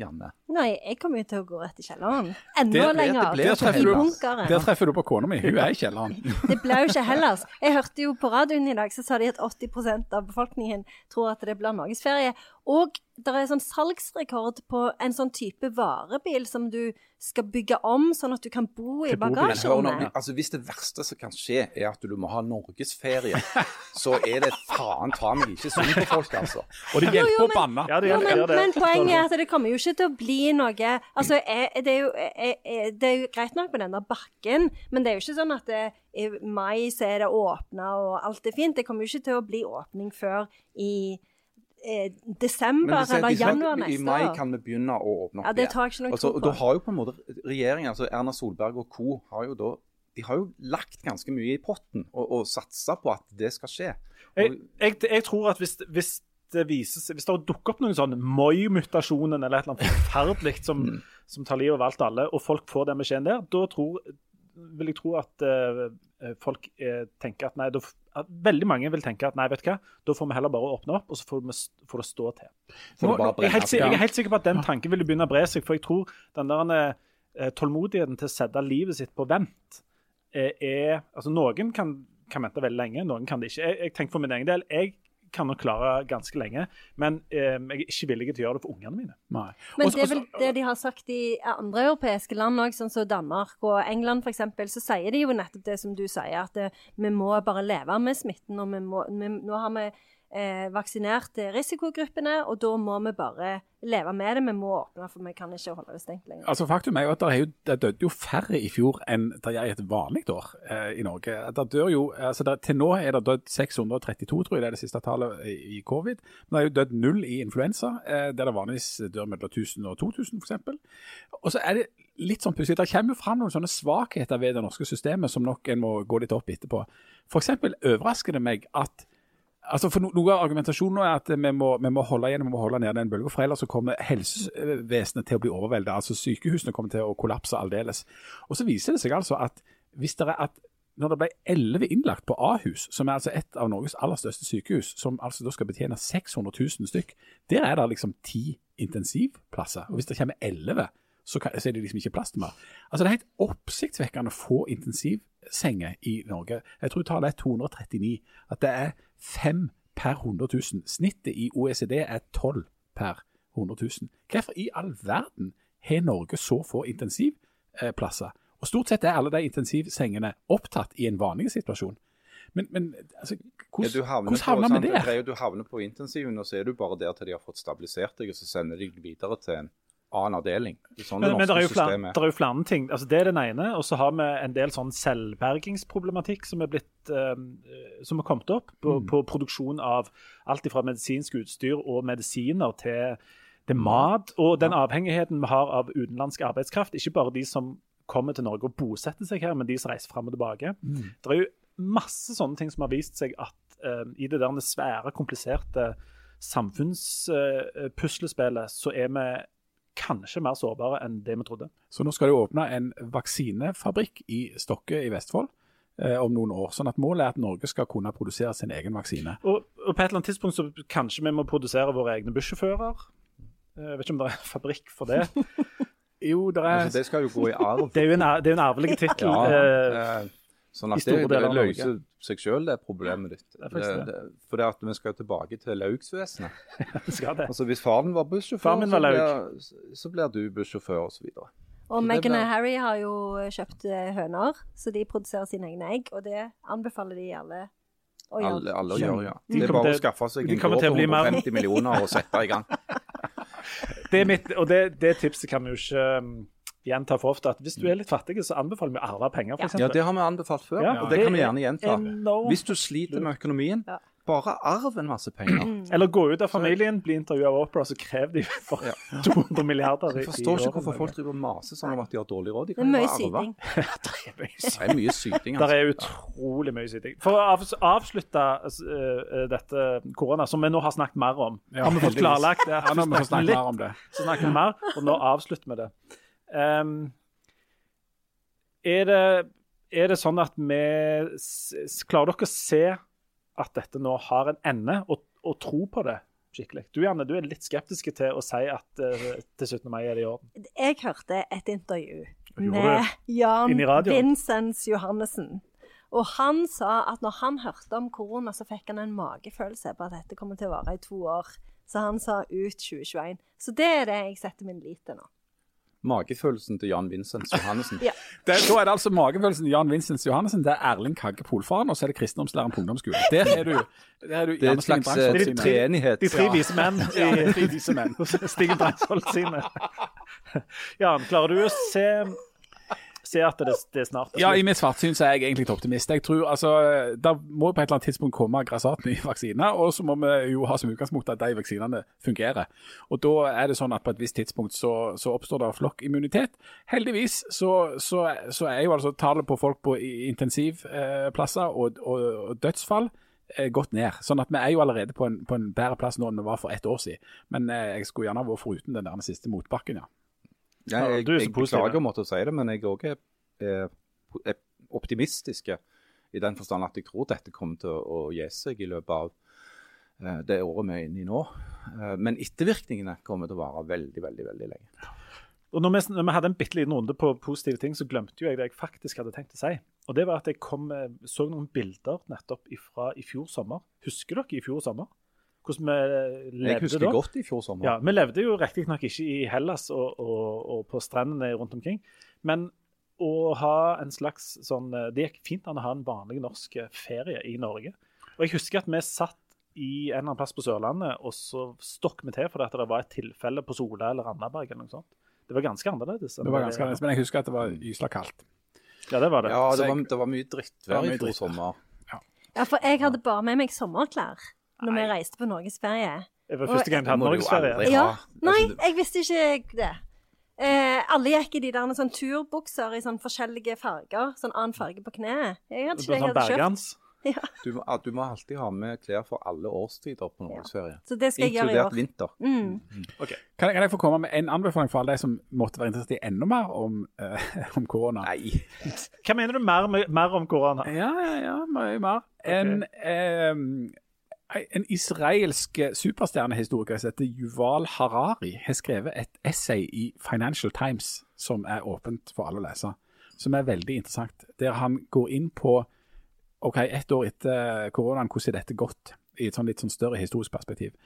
Janne? Nei, jeg kommer jo til å gå rett i kjelleren. Enda Det- lenger. Det Der treffer, du, der treffer du på kona mi. Hun er i kjelleren. Det ble jo ikke Hellas. Jeg hørte jo på radioen i dag, så sa de at 80% av befolkningen tror at det blir norgesferie. Og det er sånn salgsrekord på en sånn type varebil som du skal bygge om, sånn at du kan bo i bagasjerommet. altså Hvis det verste som kan skje, er at du må ha norgesferie, så er det faen ta meg ikke synd på folk, altså. Og det Jo, jo, hjelper å men- banne. Ja, det Jo, men, det. men poenget er at det kommer jo ikke til å bli noe Altså, er, det, er jo, er, er, det er jo greit nok med den der bakken, men det er jo ikke sånn at det, i mai så er det åpna og alt er fint. Det kommer jo ikke til å bli åpning før i desember Men eller januar neste år. I mai kan vi begynne å åpne opp Ja, det tar jeg ikke noe Altså, tro da på. har jo på en måte regjeringen, altså Erna Solberg og co. har jo da de har jo lagt ganske mye i potten og, og satsa på at det skal skje. Jeg, Og, jeg, jeg tror at hvis, hvis det vises, hvis det dukker opp noen sånn Moi-mutasjonen eller et eller annet forferdelig som, som tar livet av alt alle, og folk får den beskjeden der, da tror, vil jeg tro at uh, folk uh, tenker at nei, da, veldig mange vil tenke at nei, vet du hva, da får vi heller bare åpne opp, og så får, vi, får det stå til. Nå- jeg, er helt, jeg er helt sikker på at den tanken ville begynne å bre seg, for jeg tror den der eh, tålmodigheten til å sette livet sitt på vent eh, er Altså, noen kan, kan vente veldig lenge, noen kan det ikke. Jeg, jeg tenker for min egen del. jeg kan nok klare ganske lenge, men eh, jeg er ikke villig til å gjøre det for ungene mine. Nei. Men Også- det er vel også- det de har sagt i andre europeiske land òg, sånn som Danmark og England f.eks., så sier de jo nettopp det som du sier, at eh, vi må bare leve med smitten. Og vi må, vi, nå har vi eh, vaksinert eh, risikogruppene, og da må vi bare leve med det. Vi må åpne, for vi kan ikke holde det stengt lenger. Altså Faktum er jo at det, er jo, det døde jo færre i fjor enn det gjør i et vanlig år eh, i Norge. Det dør jo, altså det, til nå er det dødd 632, tror jeg det er det siste tallet i, i covid. Men det er jo dødd null i influensa, eh, der det vanligvis dør mellom 1000 og 2000 f.eks. Og så er det litt sånn pussig. Det kommer jo fram noen sånne svakheter ved det norske systemet som nok en må gå litt opp etterpå. F.eks. overrasker det meg at Altså for no, Noe av argumentasjonen nå er at vi må, vi må holde igjen, vi må holde ned den bølgen, for ellers så kommer helsevesenet til å bli overveldet. Altså Sykehusene kommer til å kollapse aldeles. Og så viser det seg altså at hvis det er at når det ble elleve innlagt på Ahus, som er altså et av Norges aller største sykehus, som altså da skal betjene 600 000 stykk, der er det liksom ti intensivplasser. Og hvis det kommer elleve, så, så er det liksom ikke plass til mer. Altså Det er helt oppsiktsvekkende få intensivsenger i Norge. Jeg tror tallet er 239. At det er fem per 100 000. Snittet i OECD er 12 per 100 000. Hvorfor i all verden har Norge så få intensivplasser? Og Stort sett er alle de intensivsengene opptatt i en vanlig situasjon. Men, men altså, hvordan, Ja, havner hvordan havner vi der? Du havner på intensiven, og så er du bare der til de har fått stabilisert deg, og så sender de deg videre til en annen avdeling. Sånn Men, det men det er, jo flere, er. det er jo flere ting. Altså, det er den ene. Og så har vi en del sånn selvbergingsproblematikk som er blitt eh, som har kommet opp på, Mm. på produksjon av alt fra medisinsk utstyr og medisiner til, til mat. Og den avhengigheten vi har av utenlandsk arbeidskraft. Ikke bare de som kommer til Norge og bosetter seg her, men de som reiser fram og tilbake. Det er jo masse sånne ting som har vist seg at eh, i det der svære, kompliserte samfunnspuslespillet, så er vi kanskje mer sårbare enn det vi trodde. Så nå skal det åpne en vaksinefabrikk i Stokke i Vestfold eh, om noen år. Sånn at målet er at Norge skal kunne produsere sin egen vaksine. Og, og på et eller annet tidspunkt så kanskje vi må produsere våre egne bussjåfører. Eh, Jeg vet ikke om det er en fabrikk for det. Jo, det er Altså, det skal jo gå i arv. Det er jo en, det er en arvelig tittel. Ja, eh, sånn at det, det løser seg sjøl, det problemet ditt. er det, det. for det at vi skal tilbake til laugsvesenet. Altså, hvis faren var bussjåfør, Faren var så, blir, så blir du bussjåfør osv. Og Så det Meghan og Harry har jo kjøpt eh, høner, så de produserer sine egne egg. Og det anbefaler de alle å gjøre. Alle, alle Ja. gjør ja. Det er bare å skaffe seg en kommer gård til å til bli mer- 150 millioner og sette i gang. Det er mitt, og det, det tipset kan vi jo ikke um, gjenta for ofte. at Hvis du er litt fattig, så anbefaler vi å arve penger, f.eks. Ja, det har vi anbefalt før, Ja, og det det kan vi er gjerne gjenta. enormt Hvis du sliter med økonomien, Ja. bare arv en masse penger. Eller gå ut av familien, bli intervjua av Opera, så krev de for Ja. 200 milliarder. i- Jeg forstår ikke hvorfor folk driver og maser sånn om at de har dårlig råd. De kan jo arve. Det er mye syting. Altså. Det er utrolig mye syting. For å avslutte uh, dette korona, som vi nå har snakket mer om Har vi fått klarlagt det? Ja, nå har vi snakket mer om det. så snakker vi mer, og nå avslutter vi det. Um, er det. Er det sånn at vi Klarer dere å se at dette nå har en ende, og, og tro på det skikkelig? Du Janne, du er litt skeptisk til å si at uh, til 17. mai er det i orden. Jeg hørte et intervju med Jan? Vincents Johannessen. Og han sa at når han hørte om korona, så fikk han en magefølelse på at dette kommer til å vare i to år. Så han sa ut 2021. Så det er det jeg setter min lit til nå. Magefølelsen til Jan Vincents Johannessen. Ja. Da er det altså magefølelsen til Jan Vincents Johannessen, det er Erling Kagge Polfaren, og så er det kristendomslæreren på ungdomsskolen. Der er du, der er du Det er en slags eh, treenighet. De tre vise menn Ja, i de tre vise menn. Stigen Drangsvold sine. Jan, klarer du å se, se at det, det snart er Ja, i mitt svartsyn så er jeg egentlig optimist. Jeg tror altså, Det må på et eller annet tidspunkt komme grassat nye vaksiner, og så må vi jo ha som utgangspunkt at de vaksinene fungerer. Og Da er det sånn at på et visst tidspunkt så, så oppstår det flokkimmunitet. Heldigvis så, så, så er jo altså tallet på folk på intensivplasser intensivplasser og, og, og dødsfall eh, gått ned. Sånn at vi er jo allerede på en, på en bedre plass nå enn vi var for ett år siden. Men eh, jeg skulle gjerne vært foruten den der siste motbakken, ja. Ja, jeg, jeg positiv, beklager å måtte si det, men jeg òg er, er, er optimistisk i den forstand at jeg tror dette kommer til å, å gi seg i løpet av eh, det året vi er inne i nå. Eh, men ettervirkningene kommer til å vare veldig, veldig, veldig lenge. Og når vi, når vi hadde en bitte liten runde på positive ting, så glemte jeg det jeg faktisk hadde tenkt å si. Og det var at jeg kom, eh, så noen bilder nettopp fra i fjor sommer. Husker dere i fjor sommer? Hvordan vi levde Jeg husker da? godt i fjor sommer. Ja, Vi levde jo riktignok ikke i Hellas og, og, og på strendene rundt omkring. Men å ha en slags sånn Det gikk fint an å ha en vanlig norsk ferie i Norge. Og jeg husker at vi satt i en eller annen plass på Sørlandet, og så stokk vi til fordi det var et tilfelle på Sola eller Randaberg eller noe sånt. Det var ganske annerledes. Det var ganske annerledes, Men jeg husker at det var gysla kaldt. Ja, det var det. Ja, det var, det var mye Det var drittvær i fjor sommer. Ja, for jeg hadde bare med meg sommerklær når vi reiste på norgesferie. Det var første gang vi hadde norgesferie. Ja. Nei, Altså, jeg visste ikke det. Eh, alle gikk i de der sånn turbukser i sånn forskjellige farger. Sånn annen farge på kneet. Jeg hadde ikke det jeg sånn hadde kjøpt. Ja. Du, må- du må alltid ha med klær for alle årstider på norgesferie. Så det skal jeg gjøre i Inkludert vinter. Mm. Kan, jeg- kan jeg få komme med en anbefaling for alle de som måtte være interessert i enda mer om, eh, om korona? Nei. Hva mener du mer, mer om korona? Ja, ja, ja, mye mer. En, em, en israelsk superstjernehistoriker som heter Yuval Harari, har skrevet et essay i Financial Times som er åpent for alle å lese, som er veldig interessant. Der han går inn på ok, ett år etter koronaen, hvordan er dette gått i et sånn litt sånn større historisk perspektiv.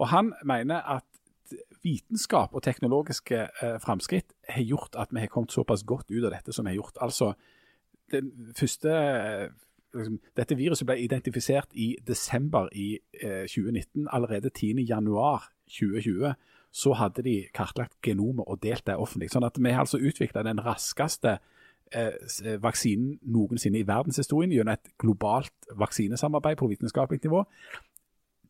Og han mener at vitenskap og teknologiske eh, framskritt har gjort at vi har kommet såpass godt ut av dette som vi har gjort. Altså, den første eh, liksom, Dette viruset ble identifisert i desember i eh, 2019. Allerede 10. januar 2020 så hadde de kartlagt genomet og delt det offentlig. Sånn at vi har altså utvikla den raskeste eh, eh, vaksinen noensinne i verdenshistorien gjennom et globalt vaksinesamarbeid på vitenskapelig nivå.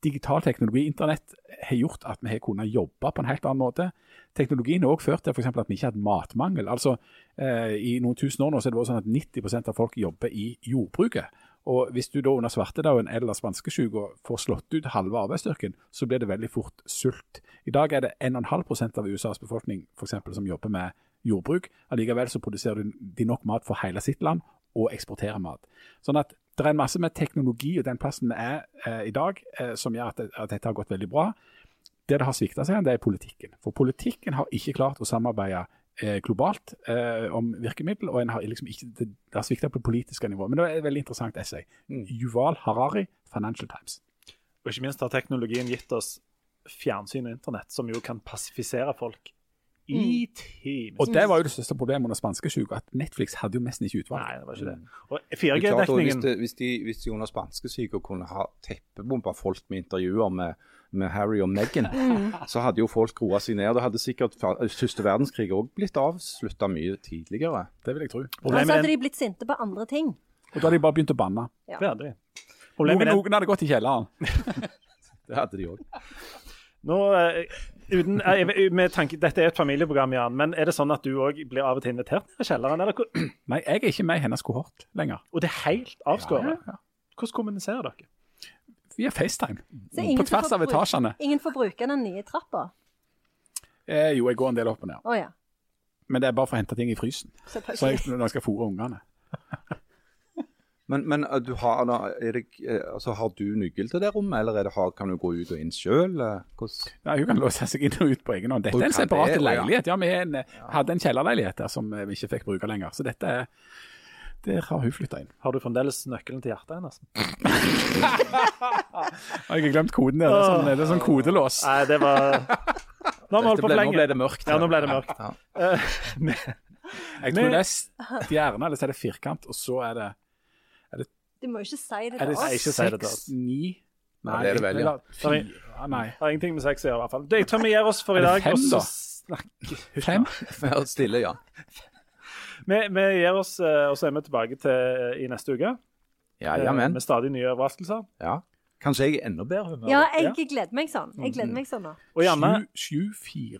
Digital teknologi, internett, har gjort at vi har kunnet jobbe på en helt annen måte. Teknologien har også ført til for at vi ikke har hatt matmangel. Altså, eh, I noen tusen år nå så er det vært sånn at 90% av folk jobber i jordbruket. Og Hvis du da under svartedauden eller spanskesjuka får slått ut halve arbeidsstyrken, så blir det veldig fort sult. I dag er det 1,5% av USAs befolkning for eksempel, som jobber med jordbruk. Allikevel så produserer de nok mat for hele sitt land, og eksporterer mat. Sånn at det er en masse med teknologi og den plassen det er eh, i dag, eh, som gjør at, det, at dette har gått veldig bra. Det det har svikta seg, det er politikken. For politikken har ikke klart å samarbeide eh, globalt eh, om virkemiddel, og en har liksom ikke, det, det har svikta på det politiske nivået. Men det er et veldig interessant essay. Mm. Yuval Harari, Financial Times. Og ikke minst har teknologien gitt oss fjernsyn og internett, som jo kan passifisere folk i timen. Og det var jo det største problemet under spanskesjuka, at Netflix hadde jo nesten ikke utvalg. Nei, det var ikke det. Og klart, og hvis,4G-dekningen det, hvis, de, hvis de under spanskesyke kunne ha teppebomba folk med intervjuer med, med Harry og Meghan, så hadde jo folk roa seg ned. Da hadde sikkert første verdenskrig òg blitt avslutta mye tidligere. Det vil jeg tro. Og så hadde de blitt sinte på andre ting. Og da hadde de bare begynt å banne. det hadde de. Noen, noen hadde gått i kjelleren. Det hadde de òg. nå eh, uten, eh, med tanke, Dette er et familieprogram, Jan, men er det sånn at du òg blir av og til invitert ned i kjelleren? Eller, Nei, jeg er ikke med i hennes kohort lenger. og det er helt avskåret? Ja, ja. Hvordan kommuniserer dere? Via FaceTime. Så På tvers av etasjene. Ingen får bruke den nye trappa. Eh, jo, jeg går en del opp og ned. Oh, ja. Men det er bare for å hente ting i frysen. Så jeg, når jeg skal fôre ungene. Men, men eh, du har, da, er det, eh, altså, har du nøkkel til det rommet, eller er det, har, kan du gå ut og inn sjøl? Ja, hun kan låse seg inn og ut på egen hånd. Dette er en separat det, leilighet. Ja, vi en, hadde en kjellerleilighet der som eh, vi ikke fikk bruke lenger. Så dette er Der har hun flytta inn. Har du fremdeles nøkkelen til hjertet hennes? Har jeg glemt koden der? Det er sånn, det er sånn kodelås. Nei, det var Nå har vi holdt på for ble, nå ble det mørkt. Ja, nå ble det mørkt. Ja. Eh, Jeg tror det er stjerne, eller så er det firkant, og så er det Du må jo ikke si det Er det til oss. ikke si det til oss. seks, ni Nei, det er det vel, ja. fire, Nei. Det har ingenting med sex å gjøre, i hvert fall. Det, jeg tror vi gir oss for i Er det dag. fem, da? Fem? Vær stille, ja. vi, vi gir oss, eh, og så er vi tilbake til eh, i neste uke. Ja, eh, ja, men. Med stadig nye overraskelser. Ja. Kanskje jeg er enda bedre humør. Ja, jeg gleder meg sånn. Jeg gleder meg sånn nå. Og Janne, Sju, sju, fire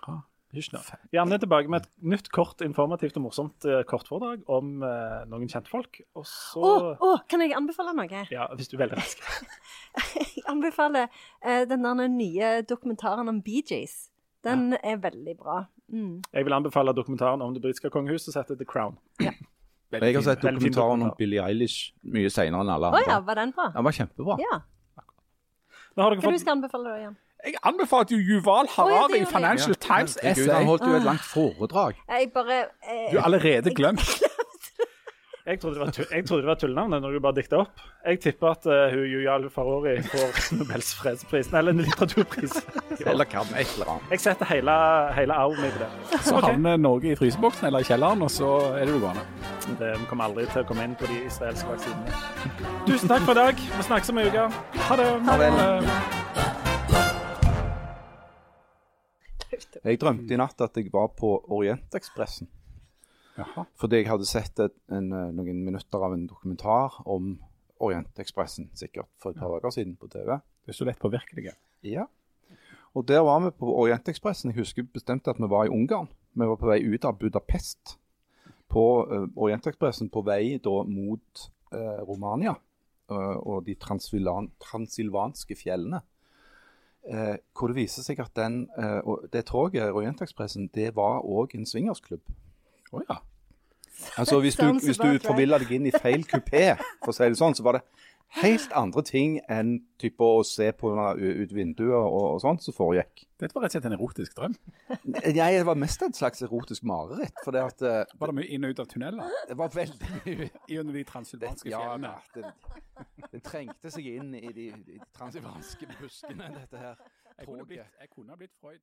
Hysj nå. Er tilbake med et nytt kort, informativt og morsomt eh, kortforedrag om eh, noen kjentfolk. Og så Å, oh, kan jeg anbefale noe? Ja, hvis du er veldig rask. Jeg anbefaler eh, den der nye dokumentaren om Gees. Den er veldig bra. Mm. Jeg vil anbefale dokumentaren om det britiske kongehuset som heter The Crown. Jeg har sett dokumentaren om. Billie Eilish mye senere enn alle andre. andre. ja, var den bra? Den var kjempebra. Ja. Nå har dere Hva du fått skal anbefale da, Jan? Jeg anbefalte jo Yuval Å, Harari i jeg. Financial Times Herregud, han essay. holdt jo et langt foredrag. Jeg bare eh, Du har allerede glemt. Jeg trodde det var, tull, jeg trodde det var tullnavnet når du bare dikta opp. Jeg tipper at uh, hun Yuyal Farori får Nobels fredspris, eller en litteraturpris. Eller kan et eller annet. Jeg setter hele, hele arven min på det. Så havner Norge i fryseboksen eller i kjelleren, og så er det jo gående. det. Vi kommer aldri til å komme inn på de israelske vaksinene. Tusen takk for i dag. Vi snakkes om ei uke. Ha det. Jeg drømte i natt at jeg var på Orientekspressen. Jaha. Fordi jeg hadde sett et, en, eh, noen minutter av en dokumentar om Orientekspressen, sikkert for et par dager siden på TV. Det er så lett påvirkelige. Ja. Og der var vi på Orientekspressen. Jeg husker bestemt at vi var i Ungarn. Vi var på vei ut av Budapest på uh, Orientekspressen på vei da mot uh, Romania uh, og de transilvanske fjellene. Eh, hvor det viser seg at den, eh, og det toget, Orientekspressen, det var òg en swingersklubb. Å ja. Altså Hvis du, Sounds hvis du forvilla deg inn i feil kupé, for å si det sånn, så var det helt andre ting enn type å se på ut vinduet og, og sånt som foregikk. Dette var rett og slett en erotisk drøm. Nei, det var mest et slags erotisk mareritt. For det at eh, Var det mye inn og ut av tunneler? det var veldig Gjennom de transylvanske ja, fjellene? da, det, det trengte seg inn i de, de transsylvanske buskene, dette her Jeg kunne blitt, jeg kunne blitt Freud.